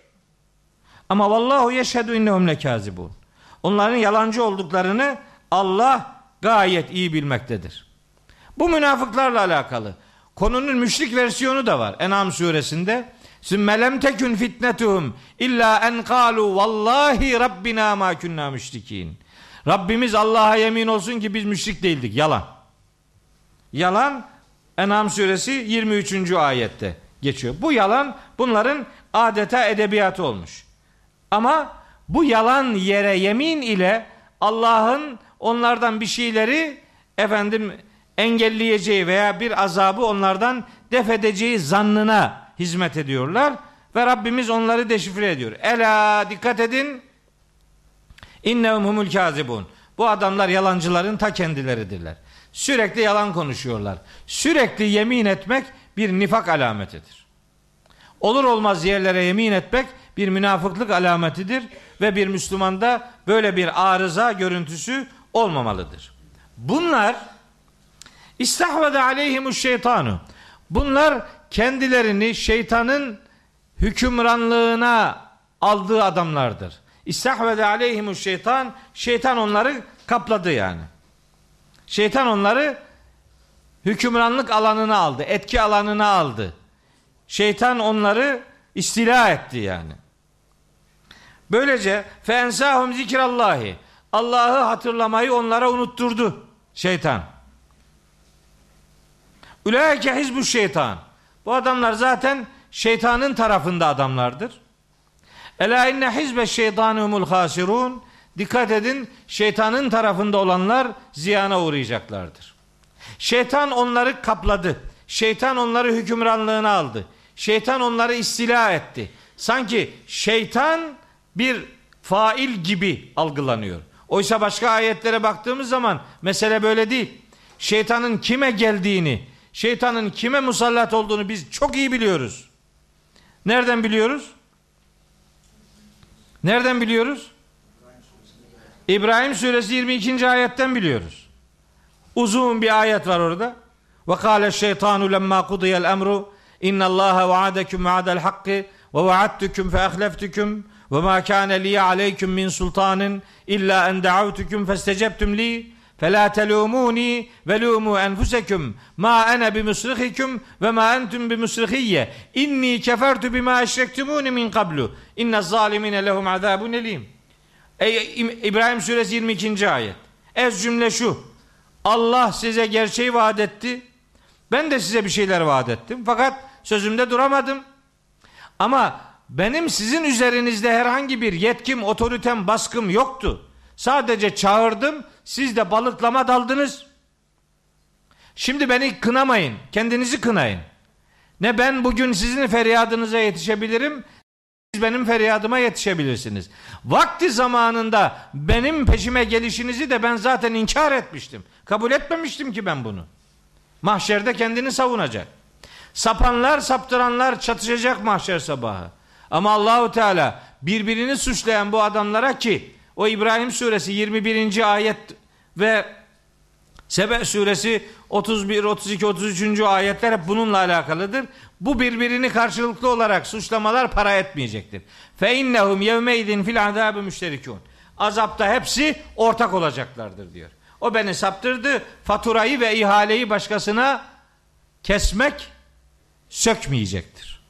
Ama vallahu yeşhedü innehum lekazibun. Onların yalancı olduklarını Allah gayet iyi bilmektedir. Bu münafıklarla alakalı. Konunun müşrik versiyonu da var. En'am suresinde. Sümme lem tekün fitnetuhum illa en kalu vallahi rabbina ma kunna müşrikin. Rabbimiz Allah'a yemin olsun ki biz müşrik değildik. Yalan. Yalan En'am suresi 23. ayette geçiyor. Bu yalan bunların adeta edebiyatı olmuş. Ama bu yalan yere yemin ile Allah'ın onlardan bir şeyleri efendim engelleyeceği veya bir azabı onlardan def edeceği zannına hizmet ediyorlar ve Rabbimiz onları deşifre ediyor. Ela dikkat edin. İnnehum humul kazibun. Bu adamlar yalancıların ta kendileridirler. Sürekli yalan konuşuyorlar. Sürekli yemin etmek bir nifak alametidir. Olur olmaz yerlere yemin etmek bir münafıklık alametidir ve bir Müslümanda böyle bir arıza görüntüsü olmamalıdır. Bunlar İstahvede aleyhimuş şeytanu. Bunlar kendilerini şeytanın hükümranlığına aldığı adamlardır. İstahvede aleyhimuş şeytan, şeytan onları kapladı yani. Şeytan onları hükümranlık alanına aldı, etki alanına aldı. Şeytan onları istila etti yani. Böylece fensahum zikrallahi. Allah'ı hatırlamayı onlara unutturdu şeytan. Ulaike hizbu şeytan. Bu adamlar zaten şeytanın tarafında adamlardır. Ela inne hizbe şeytanumul hasirun. Dikkat edin şeytanın tarafında olanlar ziyana uğrayacaklardır. Şeytan onları kapladı. Şeytan onları hükümranlığına aldı. Şeytan onları istila etti. Sanki şeytan bir fail gibi algılanıyor. Oysa başka ayetlere baktığımız zaman mesele böyle değil. Şeytanın kime geldiğini, şeytanın kime musallat olduğunu biz çok iyi biliyoruz. Nereden biliyoruz? Nereden biliyoruz? İbrahim suresi 22. ayetten biliyoruz. Uzun bir ayet var orada. Ve kâle şeytanu lemma kudiyel emru inna allaha vaadakum vaadel hakkı ve vaadtukum fe ahleftukum ve ma kâne liye aleyküm min sultanin illa en da'avtukum festecebtum li فَلَا تَلُومُونِي وَلُومُوا أَنْفُسَكُمْ مَا أَنَا بِمُسْرِخِكُمْ وَمَا أَنْتُمْ بِمُسْرِخِيَّ إِنِّي كَفَرْتُ بِمَا أَشْرَكْتُمُونِ مِنْ قَبْلُ إِنَّ الظَّالِمِينَ لَهُمْ عَذَابٌ اَلِيمٌ Ey İbrahim suresi 22. ayet. Ez cümle şu. Allah size gerçeği vaat etti. Ben de size bir şeyler vaat ettim. Fakat sözümde duramadım. Ama benim sizin üzerinizde herhangi bir yetkim, otoritem, baskım yoktu. Sadece çağırdım, siz de balıklama daldınız. Şimdi beni kınamayın, kendinizi kınayın. Ne ben bugün sizin feryadınıza yetişebilirim, siz benim feryadıma yetişebilirsiniz. Vakti zamanında benim peşime gelişinizi de ben zaten inkar etmiştim. Kabul etmemiştim ki ben bunu. Mahşerde kendini savunacak. Sapanlar, saptıranlar çatışacak mahşer sabahı. Ama Allahu Teala birbirini suçlayan bu adamlara ki o İbrahim suresi 21. ayet ve Sebe suresi 31, 32, 33. ayetler hep bununla alakalıdır. Bu birbirini karşılıklı olarak suçlamalar para etmeyecektir. Fe innehum yevmeydin fil azabı müşterikun. Azapta hepsi ortak olacaklardır diyor. O beni saptırdı. Faturayı ve ihaleyi başkasına kesmek sökmeyecektir.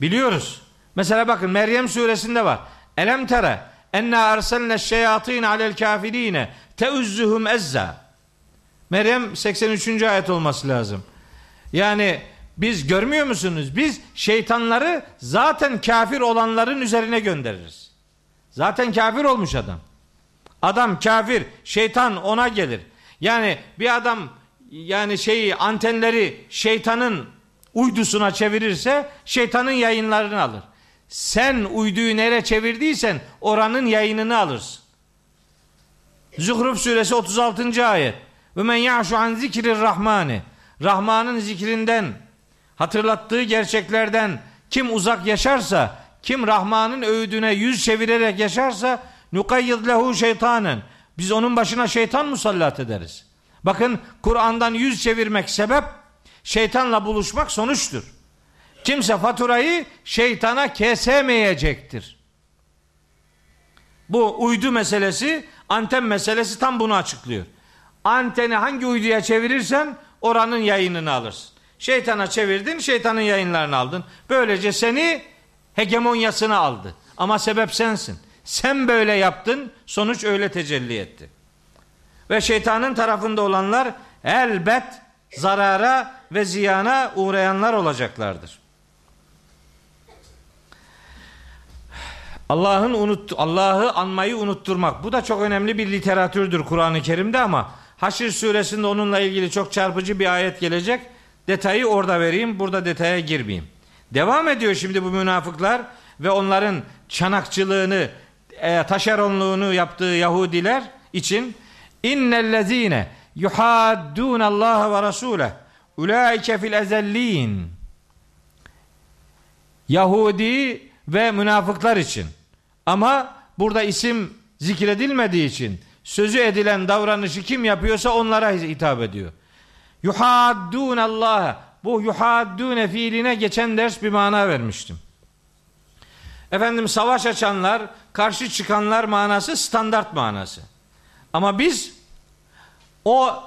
Biliyoruz. Mesela bakın Meryem suresinde var. Elem tere enna arsalne şeyatin alel kafirine teuzzuhum ezza. Meryem 83. ayet olması lazım. Yani biz görmüyor musunuz? Biz şeytanları zaten kafir olanların üzerine göndeririz. Zaten kafir olmuş adam. Adam kafir, şeytan ona gelir. Yani bir adam yani şeyi antenleri şeytanın uydusuna çevirirse şeytanın yayınlarını alır. Sen uyduyu nereye çevirdiysen oranın yayınını alırsın. Zuhruf suresi 36. ayet. Ve men ya'şu an zikrir rahmani. Rahman'ın zikrinden, hatırlattığı gerçeklerden kim uzak yaşarsa, kim Rahman'ın öğüdüne yüz çevirerek yaşarsa nukayyid lehu şeytanen. Biz onun başına şeytan musallat ederiz. Bakın Kur'an'dan yüz çevirmek sebep, şeytanla buluşmak sonuçtur. Kimse faturayı şeytana kesemeyecektir. Bu uydu meselesi, anten meselesi tam bunu açıklıyor. Anteni hangi uyduya çevirirsen oranın yayınını alırsın. Şeytana çevirdin, şeytanın yayınlarını aldın. Böylece seni hegemonyasına aldı. Ama sebep sensin. Sen böyle yaptın, sonuç öyle tecelli etti. Ve şeytanın tarafında olanlar elbet zarara ve ziyana uğrayanlar olacaklardır. Allah'ın unut Allah'ı anmayı unutturmak. Bu da çok önemli bir literatürdür Kur'an-ı Kerim'de ama Haşr suresinde onunla ilgili çok çarpıcı bir ayet gelecek. Detayı orada vereyim. Burada detaya girmeyeyim. Devam ediyor şimdi bu münafıklar ve onların çanakçılığını, e, taşeronluğunu yaptığı Yahudiler için innellezine yuhaddun Allah ve Resuleh ulaike fil ezellin Yahudi ve münafıklar için ama burada isim zikredilmediği için sözü edilen davranışı kim yapıyorsa onlara hitap ediyor. Yuhaddun Allah. Bu yuhaddune fiiline geçen ders bir mana vermiştim. Efendim savaş açanlar, karşı çıkanlar manası standart manası. Ama biz o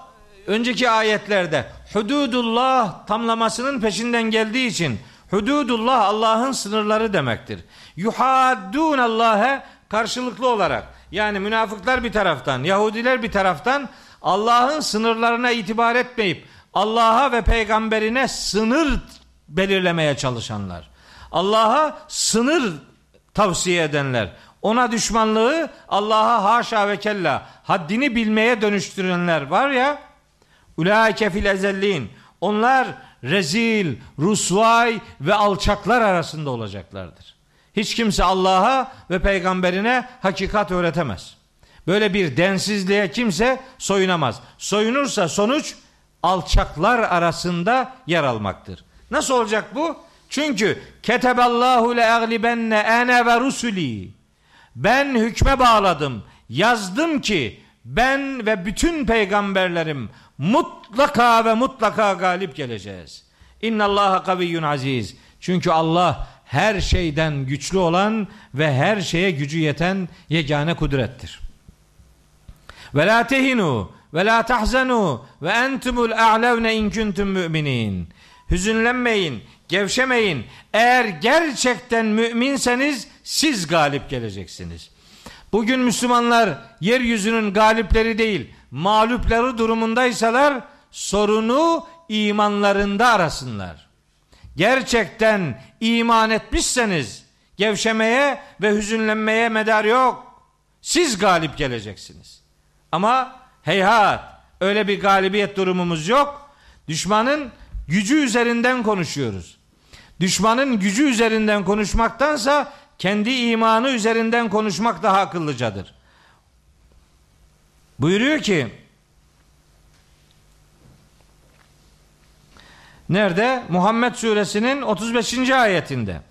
önceki ayetlerde hududullah tamlamasının peşinden geldiği için hududullah Allah'ın sınırları demektir. Yuhaddun Allah'a karşılıklı olarak yani münafıklar bir taraftan, Yahudiler bir taraftan Allah'ın sınırlarına itibar etmeyip Allah'a ve peygamberine sınır belirlemeye çalışanlar. Allah'a sınır tavsiye edenler. Ona düşmanlığı Allah'a haşa ve kella haddini bilmeye dönüştürenler var ya. Ulaike fil ezellin. Onlar rezil, rusvay ve alçaklar arasında olacaklardır. Hiç kimse Allah'a ve peygamberine hakikat öğretemez. Böyle bir densizliğe kimse soyunamaz. Soyunursa sonuç alçaklar arasında yer almaktır. Nasıl olacak bu? Çünkü keteballahu le aglibenne ene ve rusuli. Ben hükme bağladım. Yazdım ki ben ve bütün peygamberlerim mutlaka ve mutlaka galip geleceğiz. İnna Allaha kaviyyun aziz. Çünkü Allah her şeyden güçlü olan ve her şeye gücü yeten yegane kudrettir. Ve la tehinu ve la tahzanu ve entumul a'levne in kuntum müminin. Hüzünlenmeyin, gevşemeyin. Eğer gerçekten müminseniz siz galip geleceksiniz. Bugün Müslümanlar yeryüzünün galipleri değil, mağlupları durumundaysalar sorunu imanlarında arasınlar. Gerçekten iman etmişseniz gevşemeye ve hüzünlenmeye medar yok. Siz galip geleceksiniz. Ama heyhat öyle bir galibiyet durumumuz yok. Düşmanın gücü üzerinden konuşuyoruz. Düşmanın gücü üzerinden konuşmaktansa kendi imanı üzerinden konuşmak daha akıllıcadır. Buyuruyor ki Nerede? Muhammed suresinin 35. ayetinde.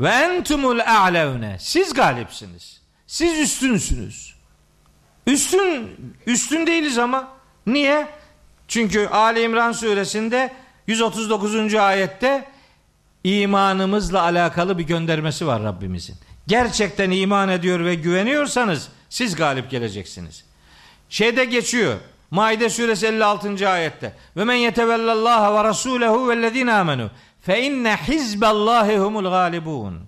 Ve entumul a'levne. Siz galipsiniz. Siz üstünsünüz. Üstün üstün değiliz ama niye? Çünkü Ali İmran suresinde 139. ayette imanımızla alakalı bir göndermesi var Rabbimizin. Gerçekten iman ediyor ve güveniyorsanız siz galip geleceksiniz. Şeyde geçiyor. Maide suresi 56. ayette. Ve men yetevellallaha ve rasulehu vellezine amenu fe inne hizballahi humul galibun.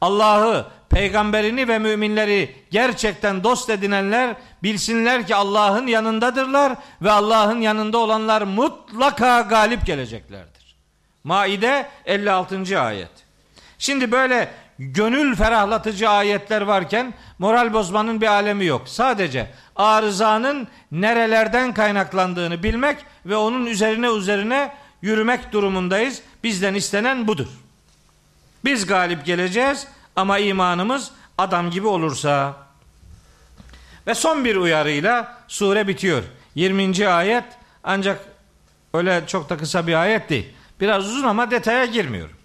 Allah'ı, peygamberini ve müminleri gerçekten dost edinenler bilsinler ki Allah'ın yanındadırlar ve Allah'ın yanında olanlar mutlaka galip geleceklerdir. Maide 56. ayet. Şimdi böyle gönül ferahlatıcı ayetler varken moral bozmanın bir alemi yok. Sadece arızanın nerelerden kaynaklandığını bilmek ve onun üzerine üzerine yürümek durumundayız. Bizden istenen budur. Biz galip geleceğiz ama imanımız adam gibi olursa. Ve son bir uyarıyla sure bitiyor. 20. ayet ancak öyle çok da kısa bir ayet değil. Biraz uzun ama detaya girmiyorum.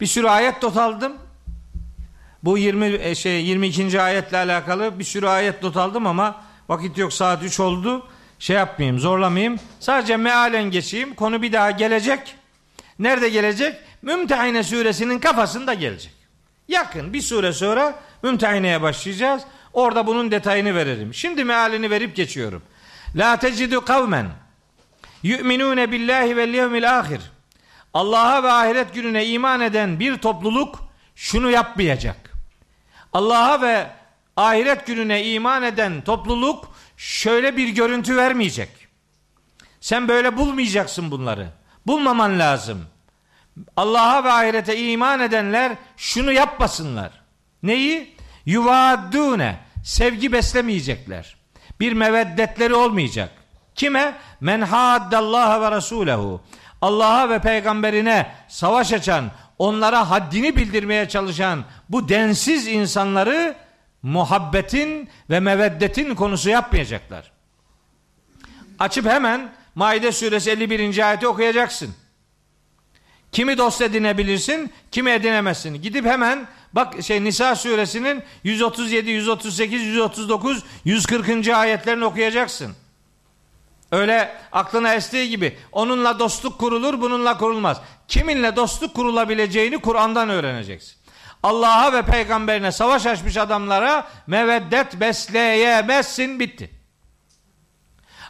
Bir sürü ayet not aldım. Bu 20 e, şey 22. ayetle alakalı bir sürü ayet not aldım ama vakit yok saat 3 oldu. Şey yapmayayım, zorlamayayım. Sadece mealen geçeyim. Konu bir daha gelecek. Nerede gelecek? Mümtehine suresinin kafasında gelecek. Yakın bir sure sonra Mümtehine'ye başlayacağız. Orada bunun detayını veririm. Şimdi mealini verip geçiyorum. La tecidu kavmen yu'minune billahi vel yevmil ahir. Allah'a ve ahiret gününe iman eden bir topluluk şunu yapmayacak. Allah'a ve ahiret gününe iman eden topluluk şöyle bir görüntü vermeyecek. Sen böyle bulmayacaksın bunları. Bulmaman lazım. Allah'a ve ahirete iman edenler şunu yapmasınlar. Neyi? Yuvaddune. Sevgi beslemeyecekler. Bir meveddetleri olmayacak. Kime? Men haddallaha ve rasulehu. Allah'a ve peygamberine savaş açan, onlara haddini bildirmeye çalışan bu densiz insanları muhabbetin ve meveddetin konusu yapmayacaklar. Açıp hemen Maide suresi 51. ayeti okuyacaksın. Kimi dost edinebilirsin, kimi edinemezsin. Gidip hemen bak şey Nisa suresinin 137, 138, 139, 140. ayetlerini okuyacaksın. Öyle aklına estiği gibi onunla dostluk kurulur, bununla kurulmaz. Kiminle dostluk kurulabileceğini Kur'an'dan öğreneceksin. Allah'a ve peygamberine savaş açmış adamlara meveddet besleyemezsin bitti.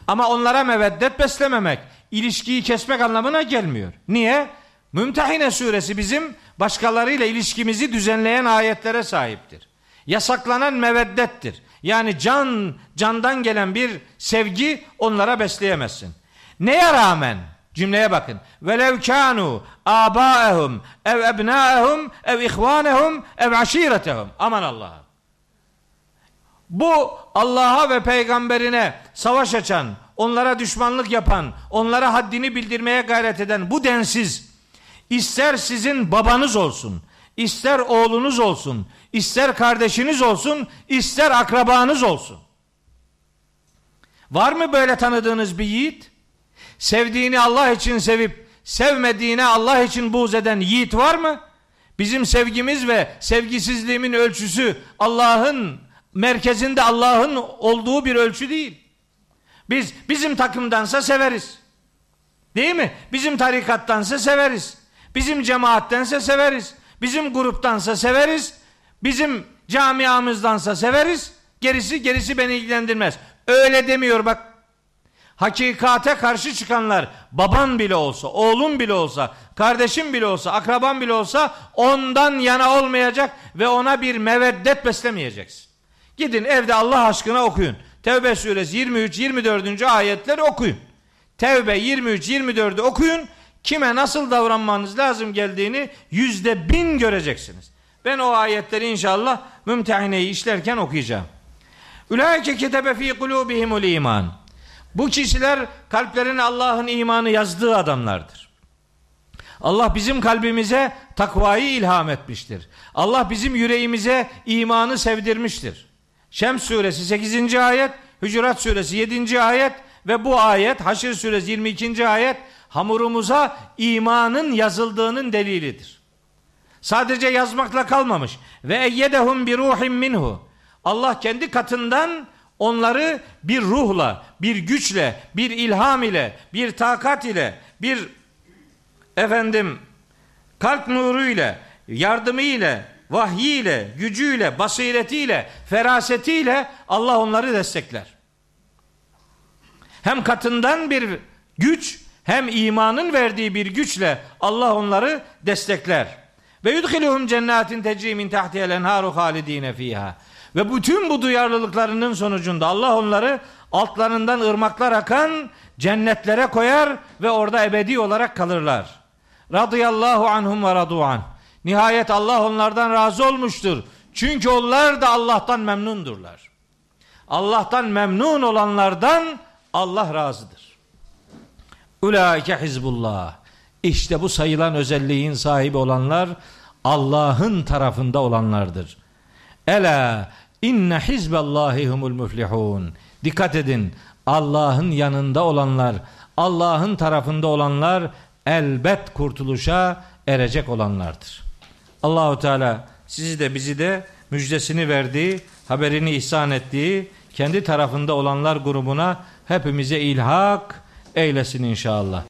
Ama onlara meveddet beslememek, ilişkiyi kesmek anlamına gelmiyor. Niye? Mümtehine suresi bizim başkalarıyla ilişkimizi düzenleyen ayetlere sahiptir. Yasaklanan meveddettir. Yani can, candan gelen bir sevgi onlara besleyemezsin. Neye rağmen? Cümleye bakın. Velev kanu abaehum ev ebnaehum ev ihvanehum ev aşiretehum. Aman Allah'ım. Bu Allah'a ve peygamberine savaş açan, onlara düşmanlık yapan, onlara haddini bildirmeye gayret eden bu densiz, ister sizin babanız olsun, ister oğlunuz olsun, ister kardeşiniz olsun, ister akrabanız olsun. Var mı böyle tanıdığınız bir yiğit? Sevdiğini Allah için sevip sevmediğine Allah için buğz eden yiğit var mı? Bizim sevgimiz ve sevgisizliğimin ölçüsü Allah'ın merkezinde Allah'ın olduğu bir ölçü değil. Biz bizim takımdansa severiz. Değil mi? Bizim tarikattansa severiz. Bizim cemaattense severiz. Bizim gruptansa severiz. Bizim camiamızdansa severiz. Gerisi gerisi beni ilgilendirmez. Öyle demiyor bak. Hakikate karşı çıkanlar baban bile olsa, oğlun bile olsa, kardeşin bile olsa, akraban bile olsa ondan yana olmayacak ve ona bir meveddet beslemeyeceksin. Gidin evde Allah aşkına okuyun. Tevbe suresi 23 24. ayetleri okuyun. Tevbe 23 24'ü okuyun. Kime nasıl davranmanız lazım geldiğini yüzde bin göreceksiniz. Ben o ayetleri inşallah mümtehineyi işlerken okuyacağım. Ulaike ketebe fi kulubihimul iman. Bu kişiler kalplerine Allah'ın imanı yazdığı adamlardır. Allah bizim kalbimize takvayı ilham etmiştir. Allah bizim yüreğimize imanı sevdirmiştir. Şems suresi 8. ayet, Hücurat suresi 7. ayet ve bu ayet Haşr suresi 22. ayet hamurumuza imanın yazıldığının delilidir. Sadece yazmakla kalmamış. Ve eyyedehum bir ruhim minhu. Allah kendi katından onları bir ruhla, bir güçle, bir ilham ile, bir takat ile, bir efendim kalp nuru ile, yardımı ile, vahyi ile, gücüyle, basiretiyle, ferasetiyle Allah onları destekler. Hem katından bir güç hem imanın verdiği bir güçle Allah onları destekler. Ve yudhiluhum cennetin tecri min tahtihel enharu halidine fiha. Ve bütün bu duyarlılıklarının sonucunda Allah onları altlarından ırmaklar akan cennetlere koyar ve orada ebedi olarak kalırlar. Radıyallahu anhum ve radu'an. Nihayet Allah onlardan razı olmuştur. Çünkü onlar da Allah'tan memnundurlar. Allah'tan memnun olanlardan Allah razıdır. Ulaike hizbullah. İşte bu sayılan özelliğin sahibi olanlar Allah'ın tarafında olanlardır. Ela inne hizballahi humul müflihun. Dikkat edin. Allah'ın yanında olanlar, Allah'ın tarafında olanlar elbet kurtuluşa erecek olanlardır. Allahu Teala sizi de bizi de müjdesini verdiği, haberini ihsan ettiği, kendi tarafında olanlar grubuna hepimize ilhak eylesin inşallah.